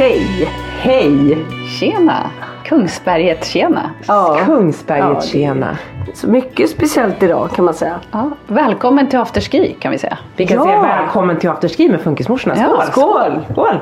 Hej! Hej! Tjena! Kungsberget, tjena! Ja, Kungsberget, tjena. så mycket speciellt idag kan man säga. Ja, välkommen till afterski kan vi säga. Vi kan Ja. säga välkommen till afterski med Funkismorsorna. Skål! Ja, skål! Skål!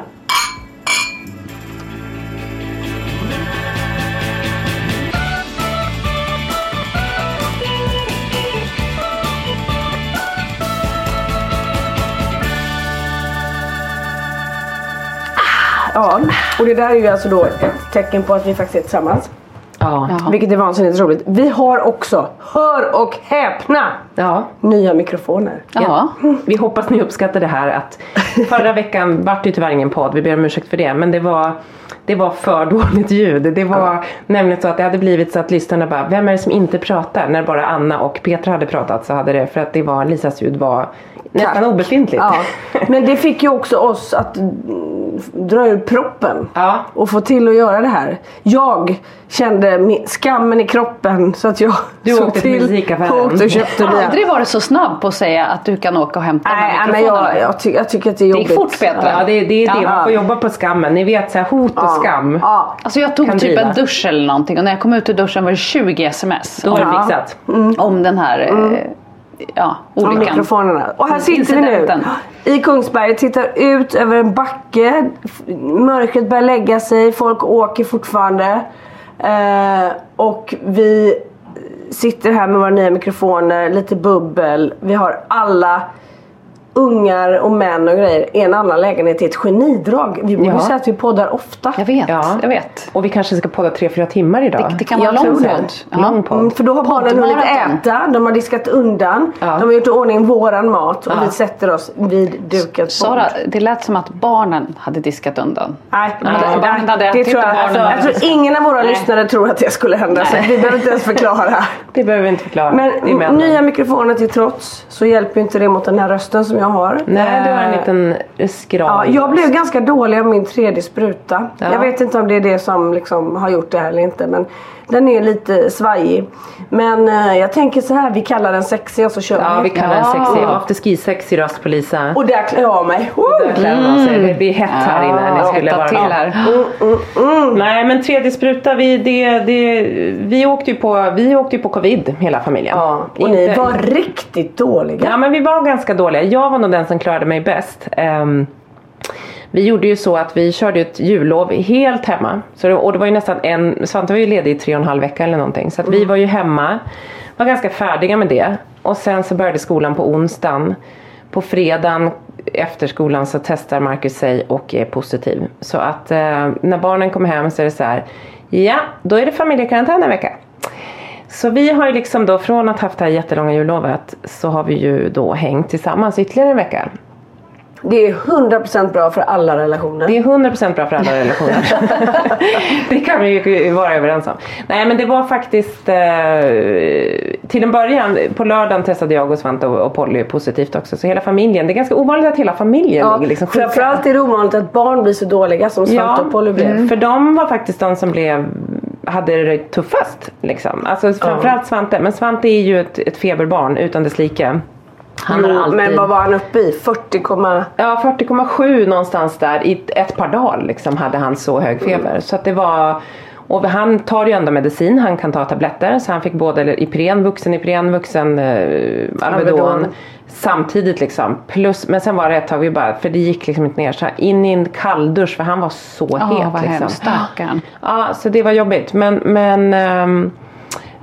Ja, och det där är ju alltså då ett tecken på att vi faktiskt är tillsammans. Ja. Vilket är vansinnigt roligt. Vi har också, hör och häpna, ja. nya mikrofoner. Ja, Vi hoppas ni uppskattar det här att förra veckan vart det tyvärr ingen podd, vi ber om ursäkt för det. Men det var, det var för dåligt ljud. Det var nämligen så att det hade blivit så att lyssnarna bara, vem är det som inte pratar? När bara Anna och Petra hade pratat så hade det, för att det var, Lisas ljud var nästan obefintligt. Ja. Men det fick ju också oss att dra ur proppen Ja. och få till att göra det här. Jag kände skammen i kroppen så att jag Du såg åkte till musikaffären. åkte och köpte nya. Aldrig varit så snabb på att säga att du kan åka och hämta Nej, men jag, jag, ty- jag tycker att det är Det jobbigt. gick fort Petra. Ja, det, det är det. Ja. Man får jobba på skammen. Ni vet så här, hot och skam. Ja. Alltså jag tog Kan typ driva. en dusch eller någonting och när jag kom ut ur duschen var det 20 sms Då har om, du fixat. om den här eh, ja, Av olyckan. mikrofonerna. Och här sitter vi nu i Kungsberg, tittar ut över en backe. Mörkret börjar lägga sig, folk åker fortfarande. Eh, och vi sitter här med våra nya mikrofoner, lite bubbel. Vi har alla ungar och män och grejer i en annan lägenhet. Det är ett genidrag. Vi borde Ja. säga att vi poddar ofta. Jag vet, Ja. jag vet. Och vi kanske ska podda tre, fyra timmar idag. Det, det kan vara lång det. podd. Ja. Lång podd. Mm, för då har barnen hunnit äta, de har diskat undan, Ja. de har gjort i ordning våran mat och Ja. vi sätter oss vid dukat bord. Sara, det lät som att barnen hade diskat undan. Nej, Nej, nej, barnen hade det ätit tror jag, alltså, jag tror ingen av våra Nej. lyssnare tror att det skulle hända så vi behöver inte ens förklara. Det behöver vi inte förklara. Men det är nya mikrofoner till trots så hjälper inte det mot den här rösten som jag har. Nej, du har en Eh, liten skral. Ja, jag blev ganska dålig av min tredje spruta. Ja. Jag vet inte om det är det som liksom har gjort det här eller inte. Men den är lite svajig. Men eh, jag tänker så här, vi kallar den sexig och så kör Ja, vi kallar den sexig. Afterski-sexig röst på Lisa. Och där klär jag av mig. Woo! Där klär man sig. Det blir hett här inne. Ni Ja, skulle hetta vara till med. här. Nej men tredje spruta, vi, det, det, vi, åkte ju på, vi åkte ju på covid hela familjen. Ja, och ni Inte- var riktigt dåliga. Ja men vi var ganska dåliga. Jag var nog den som klarade mig bäst. Ehm, vi gjorde ju så att vi körde ett jullov helt hemma. Så det, och det var ju nästan en, Svante var ju ledig i tre och en halv vecka eller någonting. Så att vi var ju hemma, var ganska färdiga med det. Och sen så började skolan på onsdagen. På fredagen efter skolan så testar Marcus sig och är positiv. Så att eh, när barnen kommer hem så är det så här. Ja, då är det familjekarantän en vecka. Så vi har ju liksom då från att haft det här jättelånga jullovet så har vi ju då hängt tillsammans ytterligare en vecka. Det är 100% bra för alla relationer. Det är 100% bra för alla relationer. det kan vi ju vara överens om. Nej men det var faktiskt eh, till en början, på lördagen testade jag och Svante och, och Polly positivt också. Så hela familjen, det är ganska ovanligt att hela familjen Ja, ligger liksom sjuka. framförallt är det ovanligt att barn blir så dåliga som Svante och Polly blev. Mm. För de var faktiskt de som blev hade det tuffast. Liksom. Alltså, framförallt Svante. Men Svante är ju ett, ett feberbarn utan dess like. Han Jo, alltid... Men vad var han uppe i? 40, komma- Ja, 40,7 någonstans där. I ett par dagar liksom, hade han så hög feber. Så att det var... Och han tar ju ändå medicin, han kan ta tabletter. Så han fick både Ipren, vuxen Ipren, vuxen eh, Alvedon. Samtidigt liksom. Plus, men sen var det ett tag vi bara, för det gick liksom inte ner. Så här, in i en kalldusch för han var så Ja, het. vad liksom. hemskt. Ja, så det var jobbigt. Men, men, ehm,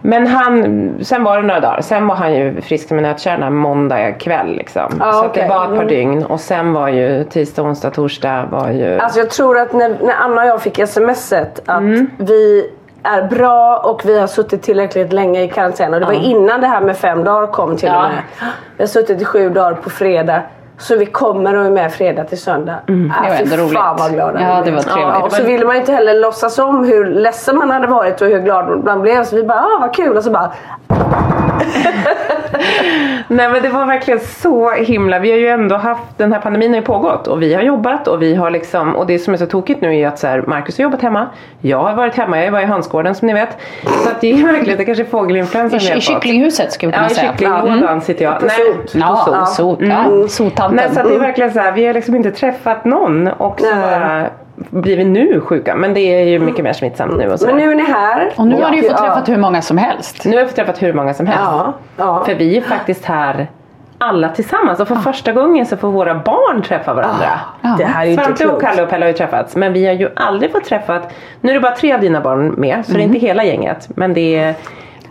men han, sen var det några dagar. Sen var han ju frisk som en nötkärna måndag kväll. Liksom. Ja, så okej. det var ett par Mm. dygn. Och sen var ju tisdag, onsdag, torsdag var ju... Alltså jag tror att när, när Anna och jag fick smset att Mm. vi är bra och vi har suttit tillräckligt länge i karantän. Och det var innan det här med fem dagar kom till Ja. och med. Vi har suttit i sju dagar på fredag. Så vi kommer och är med fredag till söndag. Mm. Äh, Det var ändå roligt. Fan vad glada Ja, det var trevligt. och så ville man ju inte heller låtsas om hur ledsen man hade varit och hur glad man blev. Så vi bara, ah, vad kul. Och så bara, Nej men det var verkligen så himla, vi har ju ändå haft, den här pandemin har ju pågått och vi har jobbat och vi har liksom, och det som är så tokigt nu är att så här, Marcus har jobbat hemma, jag har varit hemma, jag var i hönsgården som ni vet. Så att det är verkligen, det kanske är fågelinfluensan I, I kycklinghuset skulle vi Ja, kunna i säga. kycklinglådan sitter jag. På Nej, sot. på Ja, sot. ja, sot, Mm. ja. Nej, så att det är verkligen så här, vi har liksom inte träffat någon och så bara blir vi nu sjuka. Men det är ju mycket mer smittsamt nu och så men nu är ni här. Och nu har du ju fått Ja. träffat hur många som helst. Nu har vi fått träffat hur många som helst. Ja, ja. För vi är faktiskt här alla tillsammans och för första gången så får våra barn träffa varandra. Ja. Det här är ju inte Svante och klokt. Kalle och Pelle har ju träffats men vi har ju aldrig fått träffat, nu är det bara tre av dina barn med så det är inte hela gänget men det är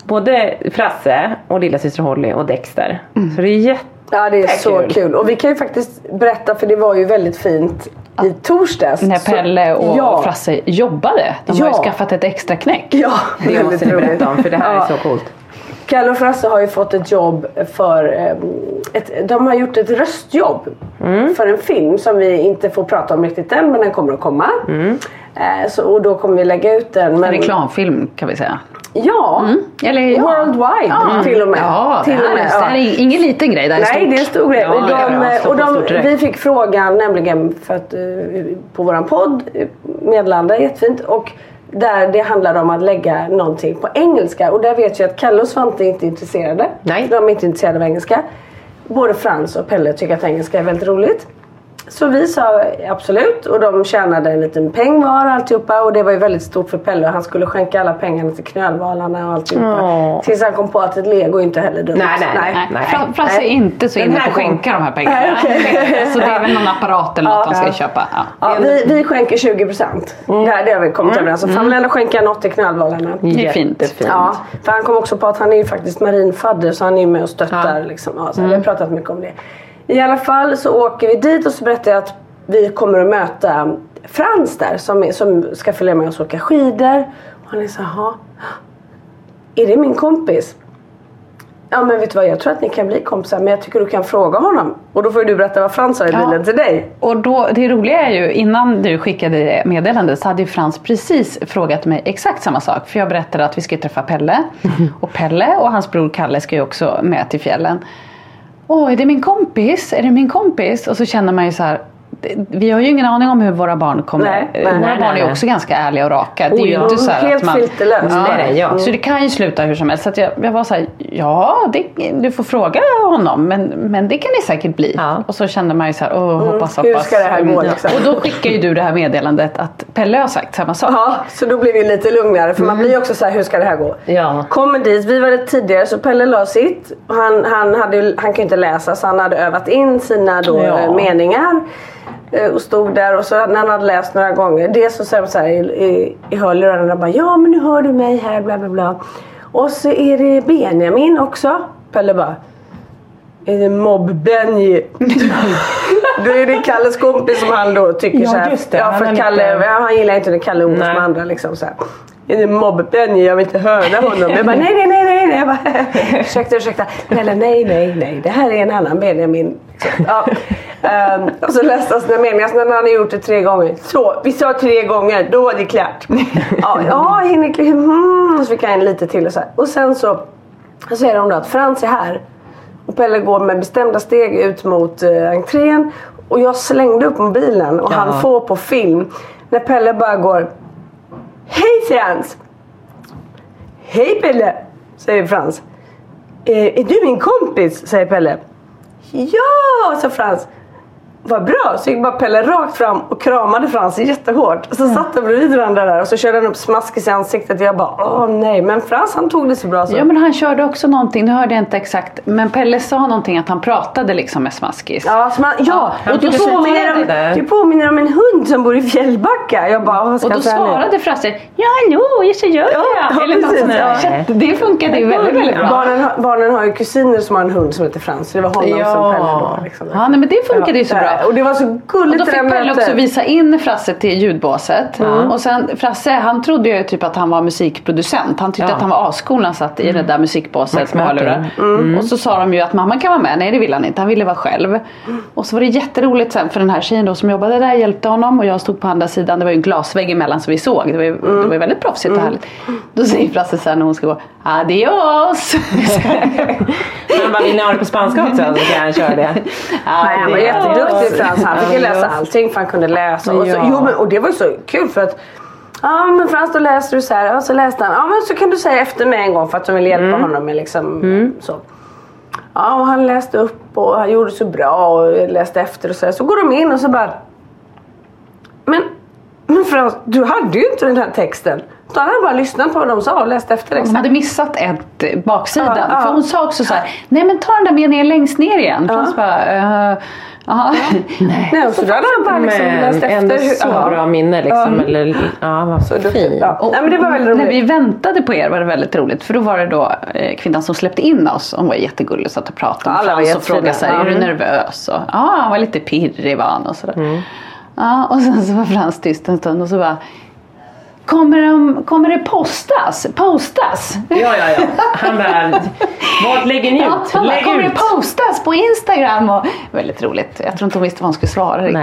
både Frasse och lillasyster Holly och Dexter. Så det är jätte Ja det är så kul. kul. Och vi kan ju faktiskt berätta för det var ju väldigt fint i torsdags. När Pelle och ja. Frasse jobbade. De har ju Ja. skaffat ett extra knäck. Ja, det måste väldigt ni berätta om för det här Ja. är så coolt. Kalle och Frasse har ju fått ett jobb för ehm, ett, De har gjort ett röstjobb Mm. för en film som vi inte får prata om riktigt än men den kommer att komma. Mm. Eh, så, och då kommer vi lägga ut den. En Men, reklamfilm kan vi säga. Ja, Eller, ja. worldwide till och med. Ja, till det, och med. här, det här är ingen liten grej. Det här är Nej, det är en stor grej. Ja, och de, ja, ja, stort och de, vi fick frågan nämligen för att, eh, på våran podd, eh, Medlanda, jättefint. Och där det handlar om att lägga någonting på engelska. Och där vet jag att Kalle och Svante inte är intresserade. Nej. De är inte intresserade av engelska. Både Frans och Pelle tycker att engelska är väldigt roligt. Så vi sa absolut och de tjänade en liten peng var och alltihopa och det var ju väldigt stort för Pelle. Han skulle skänka alla pengarna till knölvalarna och alltihopa. Åh. Tills han kom på att ett lego inte heller dumt. Nej, nej, nej. Nej, Fra- Frasse är Nej. inte så inne på att skänka de här pengarna. Nej, okej. Så det är väl någon apparat eller något de ska köpa. Ja. Ja, vi, vi skänker 20%. Det, här, det har vi kommit överens om. Så han vill ändå skänka något till knölvalarna. Det är fint. Ja, för han kom också på att han är ju faktiskt marinfadder så han är ju med och stöttar. Ja. Liksom. Ja, så Vi har pratat mycket om det. I alla fall så åker vi dit och så berättar jag att vi kommer att möta Frans där som, är, som ska följa med oss och åka skidor. Och han är så här, "Jaha, är det min kompis? Ja men vet du vad, jag tror att ni kan bli kompisar men jag tycker du kan fråga honom. Och då får du berätta vad Frans sa i Ja. bilen till dig. Och då, det roliga är ju, innan du skickade meddelandet så hade ju Frans precis frågat mig exakt samma sak. För jag berättade att vi ska träffa Pelle. Och Pelle och hans bror Kalle ska ju också med till fjällen. Åh, är det min kompis? Är det min kompis? Och så känner man ju så här det- Vi har ju ingen aning om hur våra barn kommer. Nej, nej, våra nej, barn nej, är nej. också ganska ärliga och raka. Det är Oh, ju ja. inte så Helt att man, filterlöst. Det är det, ja. Så det kan ju sluta hur som helst. Så jag, jag var så här, ja det, du får fråga honom men, men det kan det säkert bli. Ja. Och så kände man ju så här, åh hoppas, hur hoppas. ska det här gå, Mm. liksom? Och då skickar ju du det här meddelandet att Pelle har sagt samma sak. Ja, så då blir vi lite lugnare för man blir ju också så här, hur ska det här gå? Ja. Kommer dit, vi var lite tidigare så Pelle la sitt. Han, han, hade, han ju inte läsa så han hade övat in sina då, Ja. eh, meningar. Eh, Och stod där och så när han hade läst några gånger. Dels så sa de så här i, i, i hörlurarna och bara ja men nu hör du mig här bla bla bla. Och så är det Benjamin också. Pelle bara är det Mobb-Benji? då är det Kalles kompis som han då tycker Ja, så här. just det. Ja, Han för är Kalle, ja, han gillar inte när Kalle umgås med andra liksom så här. Är det Mobb-Benji? Jag vill inte höra honom. Jag bara nej nej nej nej, nej. Jag bara, ursäkta, ursäkta. Eller nej, nej, nej. Det här är en annan Benjamin. Ja. Um, och så läste han sina meningar. Så när han gjort det tre gånger. Så, vi sa tre gånger. Då var det klart. Ja, ja hinner mm. Och så fick jag en lite till och så här. Och sen så, så säger de då att Frans är här. Och Pelle går med bestämda steg ut mot uh, entrén. Och jag slängde upp mobilen och Ja. han får på film. När Pelle bara går. Hej Frans! Hej Pelle! Säger Frans. Är, är du min kompis? Säger Pelle. Ja, sa Frans. Vad bra! Så gick bara Pelle rakt fram och kramade Frans jättehårt. Så satt de bredvid varandra där och så körde han upp smaskis i ansiktet. Jag bara, åh nej. Men Frans han tog det så bra så. Ja men han körde också någonting, nu hörde jag inte exakt, men Pelle sa någonting att han pratade liksom med Smaskis. Ja, så man, ja, han och då påminner om, det. påminner om en hund som bor i Fjällbacka. Jag bara, vad ska Och då svarade Frasse, ja hallå, så gör Ja, jag. ja, Eller något precis, sånt där. ja. Så att Det funkade ju väldigt, väldigt bra. Barnen, barnen har ju kusiner som har en hund som heter Frans. Så det var honom Ja. som Pelle var. Liksom. Ja, nej, men det funkade ju så bra. Och det var så Och gulligt då det fick Pelle också visa in Frasse till ljudbåset. Och sen Frasse han trodde ju typ att han var musikproducent. Han tyckte Ja. att han var ascool när han satt i det där musikbåset med hörlurar. Och så sa de ju att mamman kan vara med. Nej det ville han inte, han ville vara själv. Och så var det jätteroligt sen för den här tjejen då som jobbade där hjälpte honom och jag stod på andra sidan. Det var ju en glasvägg emellan så vi såg. Det var ju, det var ju väldigt proffsigt och härligt. Då säger Frasse här när hon ska gå Adios! Men bara, vill ni ha det på spanska också så kan jag köra det. Nej, han var jätteduktig Frans. Han fick ju läsa allting för han kunde läsa. Och, så, Ja. jo, men, och det var så kul för att Ja men Frans då läser du så här. Ja så läste han. Ja men så kan du säga efter mig en gång för att de vill hjälpa honom med liksom så. Ja och han läste upp och han gjorde så bra och läste efter och så här. Så går de in och så bara Men, men Frans du hade ju inte den här texten. Hade han bara lyssnat på vad de sa och läst efter exakt. hade missat ett eh, baksidan. Ja, ja. För hon sa också så här, nej men ta den där meningen längst ner igen. Ja. Bara, jaha. nej. Nej, och så då hade han bara liksom läst efter. ändå så bra minne liksom. Ja. Eller, ja, vad så fint. Ja. Nej men det var väldigt När vi väntade på er var det väldigt roligt. För då var det då eh, kvinnan som släppte in oss. Hon var jättegullig och satt och pratade om Alla Frans och frågade så här, är du nervös? Och, ja, han var lite pirrig var han och sådär. Mm. Ja, och sen så var Frans tyst en stund och så bara Kommer, de, kommer det postas? Postas? Ja, ja, ja. Han bara, vad lägger ni Ja, ut? han bara, Lägg kommer ut. det postas på Instagram? Och, väldigt roligt. Jag tror inte hon visste vad hon skulle svara riktigt.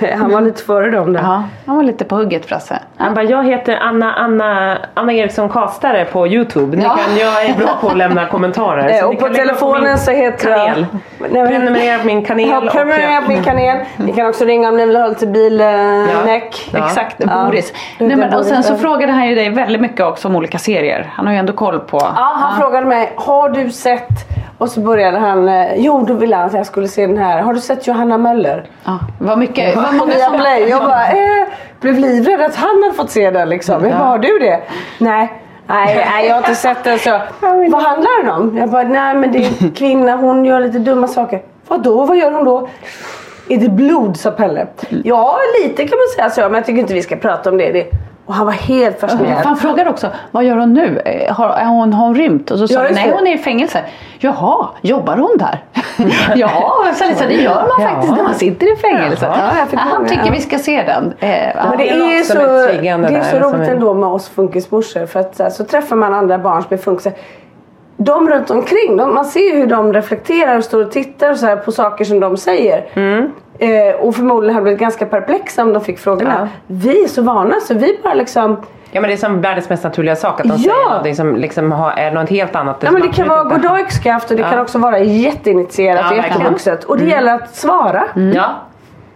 Nej. Han var lite före dem där. Ja, han var lite på hugget Frasse. Han bara, jag heter Anna, Anna, Anna Eriksson Kastare på Youtube. Ni Ja. kan, jag är bra på att lämna kommentarer. Så och på telefonen min så heter jag- kanal. Nej, Prenumerera på min kanal. Ja, prenumerera på min kanal. Ni kan också ringa om ni vill ha lite bilnäck. Ja. Exakt, Ja. Boris. Det- Nej, men, och sen så ja. frågade han ju dig väldigt mycket också om olika serier. Han har ju ändå koll på... Ja, han frågade mig, har du sett? Och så började han, eh, jo då ville han att jag skulle se den här. Har du sett Johanna Möller? Ja, vad mycket... Vad många som... Play. Jag bara, eh, blev livrädd att han hade fått se den liksom. Jag bara, har du det? Nej. Nej, nej, jag har inte sett den så. Vad handlar den om? Jag bara, nej men det är en kvinna, hon gör lite dumma saker. Vadå, vad gör hon då? Är det blod, sa Pelle. Ja, lite kan man säga så, men jag tycker inte vi ska prata om det. det. Och han var helt fascinerad. Han frågade också, vad gör hon nu? Eh, Har, är hon, har hon rymt? Och så sa han, nej hon är i fängelse. Jaha, jobbar hon där? ja, så, det gör man Ja. faktiskt när man sitter i fängelse. Ja, han tycker vi ska se den. Eh, ja. Men det är så, det är så som roligt är- ändå med oss funkismorsor. För att så, här, så träffar man andra barn som är funkisar. De runt omkring, de, man ser hur de reflekterar och står och tittar och så här på saker som de säger. Mm. Eh, och förmodligen hade blivit ganska perplexa om de fick frågorna. Ja. Vi är så vana så vi bara liksom Ja men det är som världens mest naturliga sak att de Ja. säger någonting som liksom har, är något helt annat. Ja, men det kan vara goddag yxskaft och det Ja. kan också vara jätteinitierat Ja, och jättevuxet. Och det gäller att svara. Ja.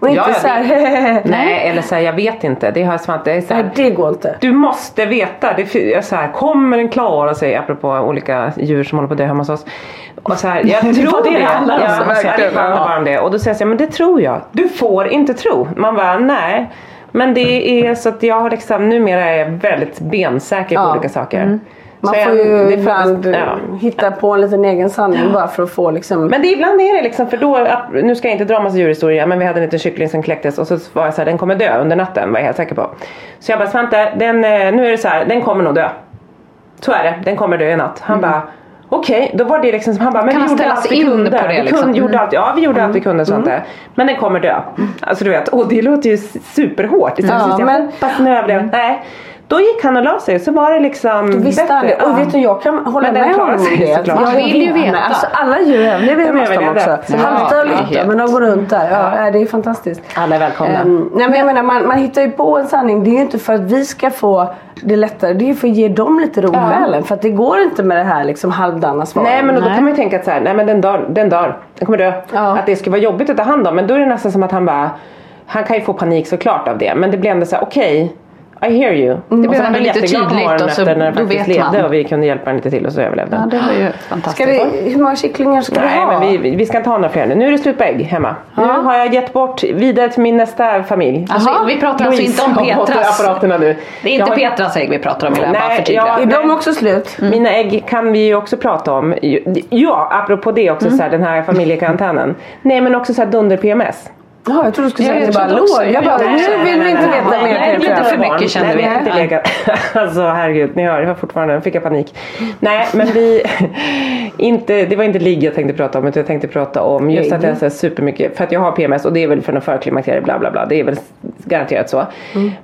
Och inte Ja, så här, Nej eller säga jag vet inte. Det har Svante. Det är så Nej här, det går inte. Du måste veta. Det är så här, kommer den klara sig? Apropå olika djur som håller på att dö hemma hos oss. Och så här, jag tror det det om, Ja, verkligen. det handlar bara om det. Och då säger jag så här, men det tror jag. Du får inte tro. Man bara, nej. Men det är så att jag har liksom, numera är jag väldigt bensäker på Ja. olika saker. Man får ju ibland eh, ja. hitta på en liten egen sanning bara för att få liksom Men det, ibland är det liksom, för då, nu ska jag inte dra massa djurhistorier, men vi hade en liten kyckling som kläcktes och så var jag så här, den kommer dö under natten var jag helt säker på. Så jag bara, Svante, den, eh, nu är det så här, den kommer nog dö. Så är det, den kommer dö i natt. Han bara, okej, då var det liksom som han bara, men Kan vi gjorde allt vi kunde. på det, vi liksom? kunde, gjorde Mm. allt, ja vi gjorde allt vi kunde Svante. Men den kommer dö. Alltså du vet, och det låter ju superhårt. Är Ja, ja, jag men- hoppas den överlever. Nej. Då gick han och la sig så var det liksom Då visste han det. bättre. Och Ja. vet du, jag kan hålla Men med honom om det. såklart. Ja, jag vill ju vet. veta. Alltså, alla djur överlever Ja, men hos dem också. halta och Ja, lytta, men de går runt där. Ja, det är fantastiskt. Alla är välkomna. Ehm, nej men jag menar man, man hittar ju på en sanning. Det är ju inte för att vi ska få det lättare. Det är ju för att ge dem lite ro själen. För att det går inte med det här liksom halvdana svaret. Nej men då Nej. kan man ju tänka att så här, nej men den dör, den dör, den kommer dö. Ja. Att det ska vara jobbigt att ta hand om. Men då är det nästan som att han bara, han kan ju få panik såklart av det. Men det blir ändå så här: okej, I hear you. Det blev ändå lite tydligt och så- efter när det faktiskt vet levde man. och vi kunde hjälpa honom lite till och så överlevde Ja, det var ju fantastiskt. vi, hur många kycklingar ska vi Nej ha? men vi, vi ska inte ha några fler nu. Nu är det slut på ägg hemma. Nu har jag gett bort vidare till min nästa familj. Alltså, vi pratar alltså inte om Louise har fått Petras. apparaterna nu. Det är inte har- Petras ägg vi pratar om Nej, bara ja, Är de också slut? Mina ägg kan vi ju också prata om. Ja, apropå det också så här, den här familjekarantänen. Nej men också så här dunder-PMS. Ja, jag trodde du skulle Ja, säga att det bara låg. Jag bara, Ja, nu vill vi inte veta mer. Nej, lite för mycket, kände Nej, vi. vi har inte Nej. legat. Alltså herregud, ni hör, jag har fortfarande, fick jag panik. Nej men vi, inte, det var inte ligg jag tänkte prata om utan jag tänkte prata om just att jag har supermycket, för att jag har PMS och det är väl för någon förklimakterie bla bla bla, det är väl garanterat så.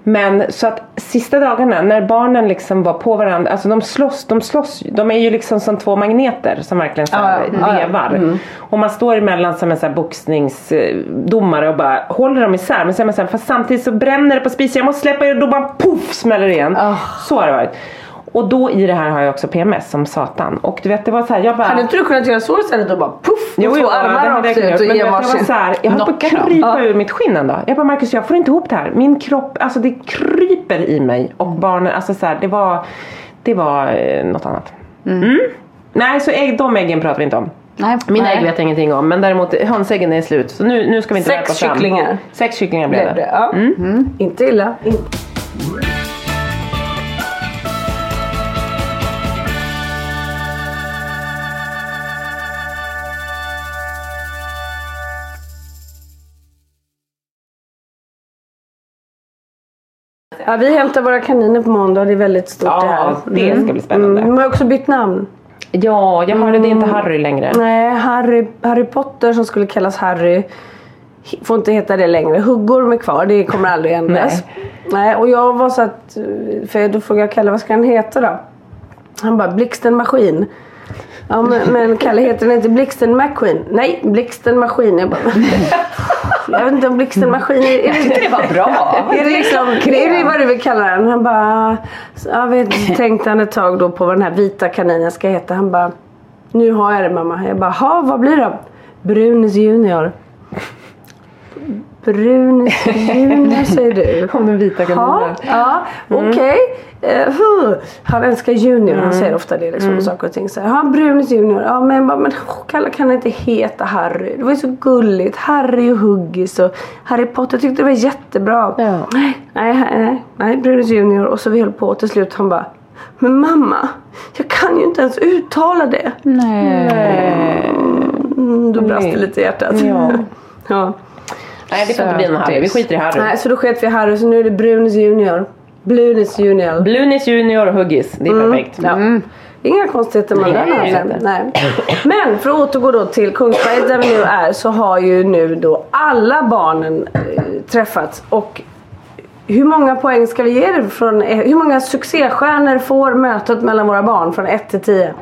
Men så att sista dagarna när barnen liksom var på varandra, alltså de slåss, de slåss de är ju liksom som två magneter som verkligen så här ja. vevar. Och man står emellan som en så här boxningsdomare och bara håller dem isär. Men så är man så här, fast samtidigt så bränner det på spisen. Jag måste släppa er och då bara poff smäller det igen. Så har det varit. Och då i det här har jag också PMS som satan. Och du vet det var så här, jag bara... Hade inte du kunnat göra så istället och bara puff? Jo, jo, armar rakt jag ut och ge vet, det var varsin. så här, jag höll på att krypa Ja. ur mitt skinn en dag. Jag bara Marcus jag får inte ihop det här. Min kropp, alltså det kryper i mig. Och barnen, alltså så här, det var, det var eh, något annat. Mm. Nej så ägg, de äggen pratar vi inte om. Nej, Mina nej. ägg vet jag ingenting om men däremot hönsäggen är slut. Så nu, nu ska vi inte Sex värpa fram. kycklingar. Sex kycklingar blev det, det. ja. Mm. Inte illa. Inte. Ja, vi hämtar våra kaniner på måndag det är väldigt stort Ja, det här. det ska bli spännande. Mm. De har också bytt namn. Ja, jag hörde det är inte Harry längre. Nej, Harry, Harry Potter som skulle kallas Harry får inte heta det längre. Huggorm är kvar, det kommer aldrig ändras. Nej. och jag var så att, för då frågade jag Kalle vad ska han heta då? Han bara Blixten Maskin. Ja men, men Kalle heter den inte Blixten McQueen? Nej, Blixten Maskin. Jag bara, jag vet inte om Blixten Maskin är... är det, Det var bra. är det liksom, det vad du vill kalla den? Han bara, jag vet, tänkte han ett tag då på vad den här vita kaninen ska heta. Han bara, nu har jag det mamma. Jag bara, ha vad blir det? Brunis junior. Brunis junior säger du. Om den vita kaninen. ja okej. Eh, huh. han älskar junior, han säger ofta det liksom. Saker och ting. Så, här, ja, Brunis junior. Ja, men, jag men Kalle kan inte heta Harry. Det var ju så gulligt. Harry och Huggis och Harry Potter tyckte det var jättebra. Ja. Nej, nej, nej, nej, Brunis junior. Och så vi höll på till slut. Han bara, men mamma, jag kan ju inte ens uttala det. Mm, då brast det Nej. lite i hjärtat. Ja. ja. Nej det får inte bli någon Harry, vi skiter i Harry. Nej, så då sket vi Harry så nu är det Brunis junior. Blunis junior. Blunis junior och Huggis, det är perfekt. Ja. Inga konstigheter med Nej, den alltså. Nej. Men för att återgå då till Kungsberg där vi nu är så har ju nu då alla barnen eh, träffats och hur många poäng ska vi ge det från, eh, hur många succéstjärnor får mötet mellan våra barn från 1 till 10?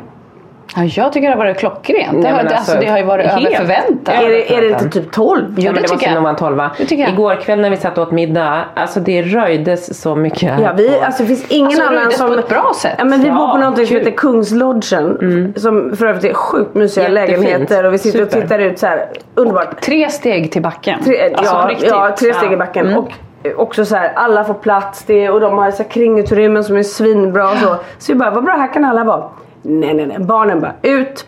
Ja, jag tycker det har varit klockrent. Det, Nej, har, men alltså, alltså, det har ju varit helt. över förväntan. Är det, är det inte typ 12? Ja, men det det tycker jag. nog vara en tolva. Det tycker jag. Igår kväll när vi satt och åt middag, alltså det röjdes så mycket Ja, vi, alltså det finns ingen Alltså, annan som... på ett bra sätt. Ja, men vi bor på Ja, någonting som heter Kungslodgen. Som för övrigt är sjukt mysiga Jättefint. lägenheter och vi sitter Super. och tittar ut så här. Underbart. Tre steg till backen. Tre, alltså, ja, riktigt. ja, tre steg i backen. Och eh, också så här, alla får plats det, och de har så här kringutrymmen som är svinbra och så. Så vi bara, vad bra här kan alla vara. Nej nej nej, barnen bara ut.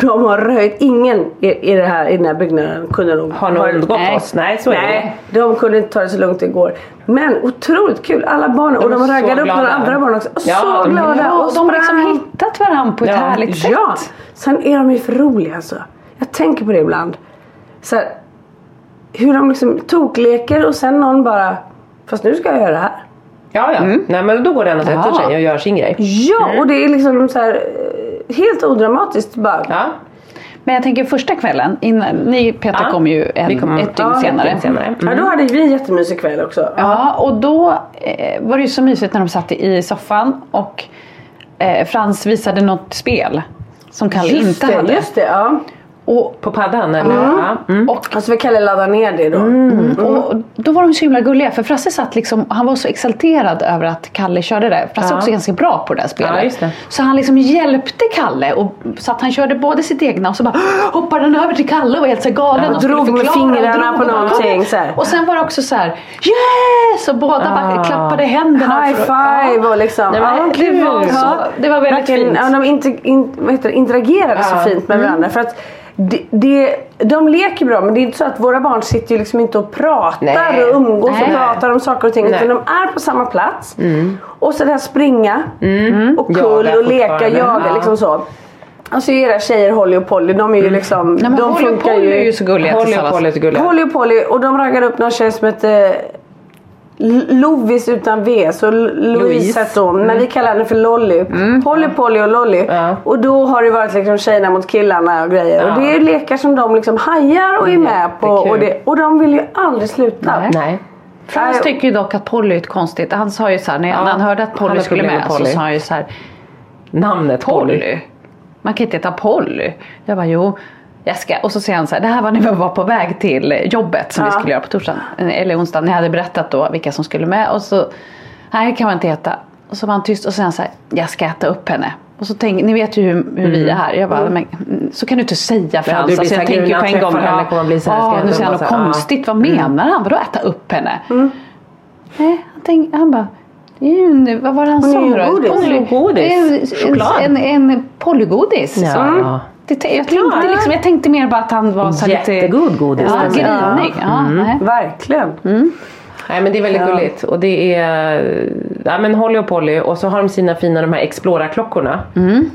De har röjt, ingen i, i, det här, i den här byggnaden kunde nog Har någon undgått Nej. oss? Nej så är det. Nej, de kunde inte ta det så lugnt igår. Men otroligt kul, alla barn och de raggade upp några andra barn också. Och Ja, så glada Ja, och de har liksom hittat varandra på ett Ja. härligt sätt. Ja, sen är de ju för roliga alltså. Jag tänker på det ibland. Så här, hur de liksom tokleker och sen någon bara, fast nu ska jag göra det här. Ja ja, nej men då går den och sätter Ja. sig och gör sin grej. Ja, och det är liksom så här eh, helt odramatiskt bara. Ja. Men jag tänker första kvällen, innan, ni Peter Ja. kom ju en, kom- ett dygn ja, ett senare. dygn senare. Ja, då hade vi en jättemysig kväll också. Ja, och då eh, var det ju så mysigt när de satt i soffan och eh, Frans visade något spel som Kalle Just inte det, hade. just det. Ja. Och, På paddan eller? Ja. Mm. och Alltså vi Kalle ladda ner det då. Och då var de så himla gulliga för Frasse satt liksom, han var så exalterad över att Kalle körde det. Frasse är Ja. också ganska bra på det här spelet. Ja, just det. Så han liksom hjälpte Kalle och, så att han körde både sitt egna och så bara hoppade han över till Kalle och var helt så galen. Ja, och drog med och fingrarna drog på och någonting, "Kom." så här. Och sen var det också så här yes! Och båda bara klappade händerna. High för- five och liksom. Nej, men ja, kul. det, var, Så, det var väldigt verkligen, fint. Ja, de inte, in, vad heter det, interagerade så Ja. fint med varandra. För att det, det, de leker bra men det är inte så att våra barn sitter ju liksom inte och pratar Nej. och umgås Nej. och pratar om saker och ting. Nej. Mm. Utan de är på samma plats. Och så det här springa och kull och leka, jaga Ja. liksom så. Alltså era tjejer Holly och Polly de är ju liksom, Nej, men de Holly och funkar Polly ju. är ju så gulliga Holly och. Polly är så gulliga. Holly och Polly och de raggade upp någon tjej som hette Lovis utan V, så Louise hette hon. Men vi kallar henne för Lolly. Holly, Polly och Lolly. Ja. Och då har det varit liksom tjejerna mot killarna och grejer. Och Ja. det är lekar som de liksom hajar och är med på. Och, det, och de vill ju aldrig sluta. Nej. Nej. Frans tycker ju dock att Polly är ett konstigt. Han sa ju så här, när, Ja, han hörde att Polly skulle med, med så Polly. sa han ju så här Namnet Polly. Polly. Man kan inte heta Polly. Jag bara jo. Jag ska. Och så säger han så här, det här var när vi var på väg till jobbet som vi Ja. skulle göra på torsdagen. Eller onsdagen. Ni hade berättat då vilka som skulle med. Och så, nej kan man inte heta. Och så var han tyst och han så här, jag ska äta upp henne. Och så tänk, ni vet ju hur, hur vi är här. Jag bara, men, mm, så kan du inte säga Frans. blir alltså, jag tänker ju på en gång. henne kommer bli så här, ja, jag nu säger han något ja. konstigt. Vad menar han? Vadå äta upp henne? Nej, han, tänk, han bara en, vad var det han Hon sa är ju nu godis. Polly- Godis. En-. En, en polygodis. Ja. Det, jag, tänkte liksom, jag tänkte mer bara att han var så lite... Jättegod godis, Ja, alltså. grinig. Ja, nej. Verkligen. Nej men det är väldigt Ja. gulligt och det är ja, men Holly och Polly och så har de sina fina de här Explora-klockorna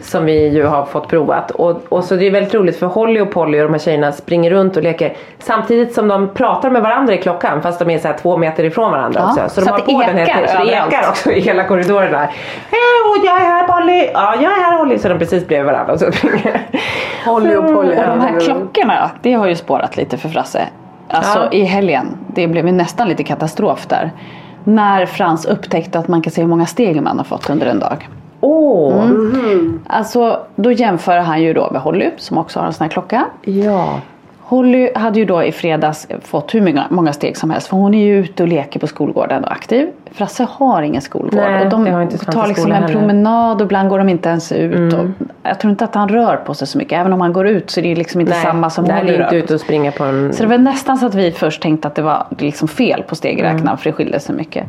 som vi ju har fått provat och, och så det är väldigt roligt för Holly och Polly och de här tjejerna springer runt och leker samtidigt som de pratar med varandra i klockan fast de är så här två meter ifrån varandra Ja, också. Så, så de har det på den här ekar så det ekar också i hela korridoren där. Hej jag är här Polly! Ja jag är här Holly! Så de precis bredvid varandra och så Holly och Polly. Och de här klockorna, det har ju spårat lite för Frasse. Alltså Ja. i helgen, det blev ju nästan lite katastrof där. När Frans upptäckte att man kan se hur många steg man har fått under en dag. Åh! Alltså då jämför han ju då med Holly som också har en sån här klocka. Ja. Holly hade ju då i fredags fått hur många, många steg som helst för hon är ju ute och leker på skolgården och aktiv. Frasse har ingen skolgård Nej, och de tar liksom en heller. Mm. promenad och ibland går de inte ens ut. Och jag tror inte att han rör på sig så mycket. Även om han går ut så är det liksom inte samma som Nej, Holly är inte ute och springa på en... Så det var nästan så att vi först tänkte att det var liksom fel på stegräknaren Mm. för det skilde sig mycket.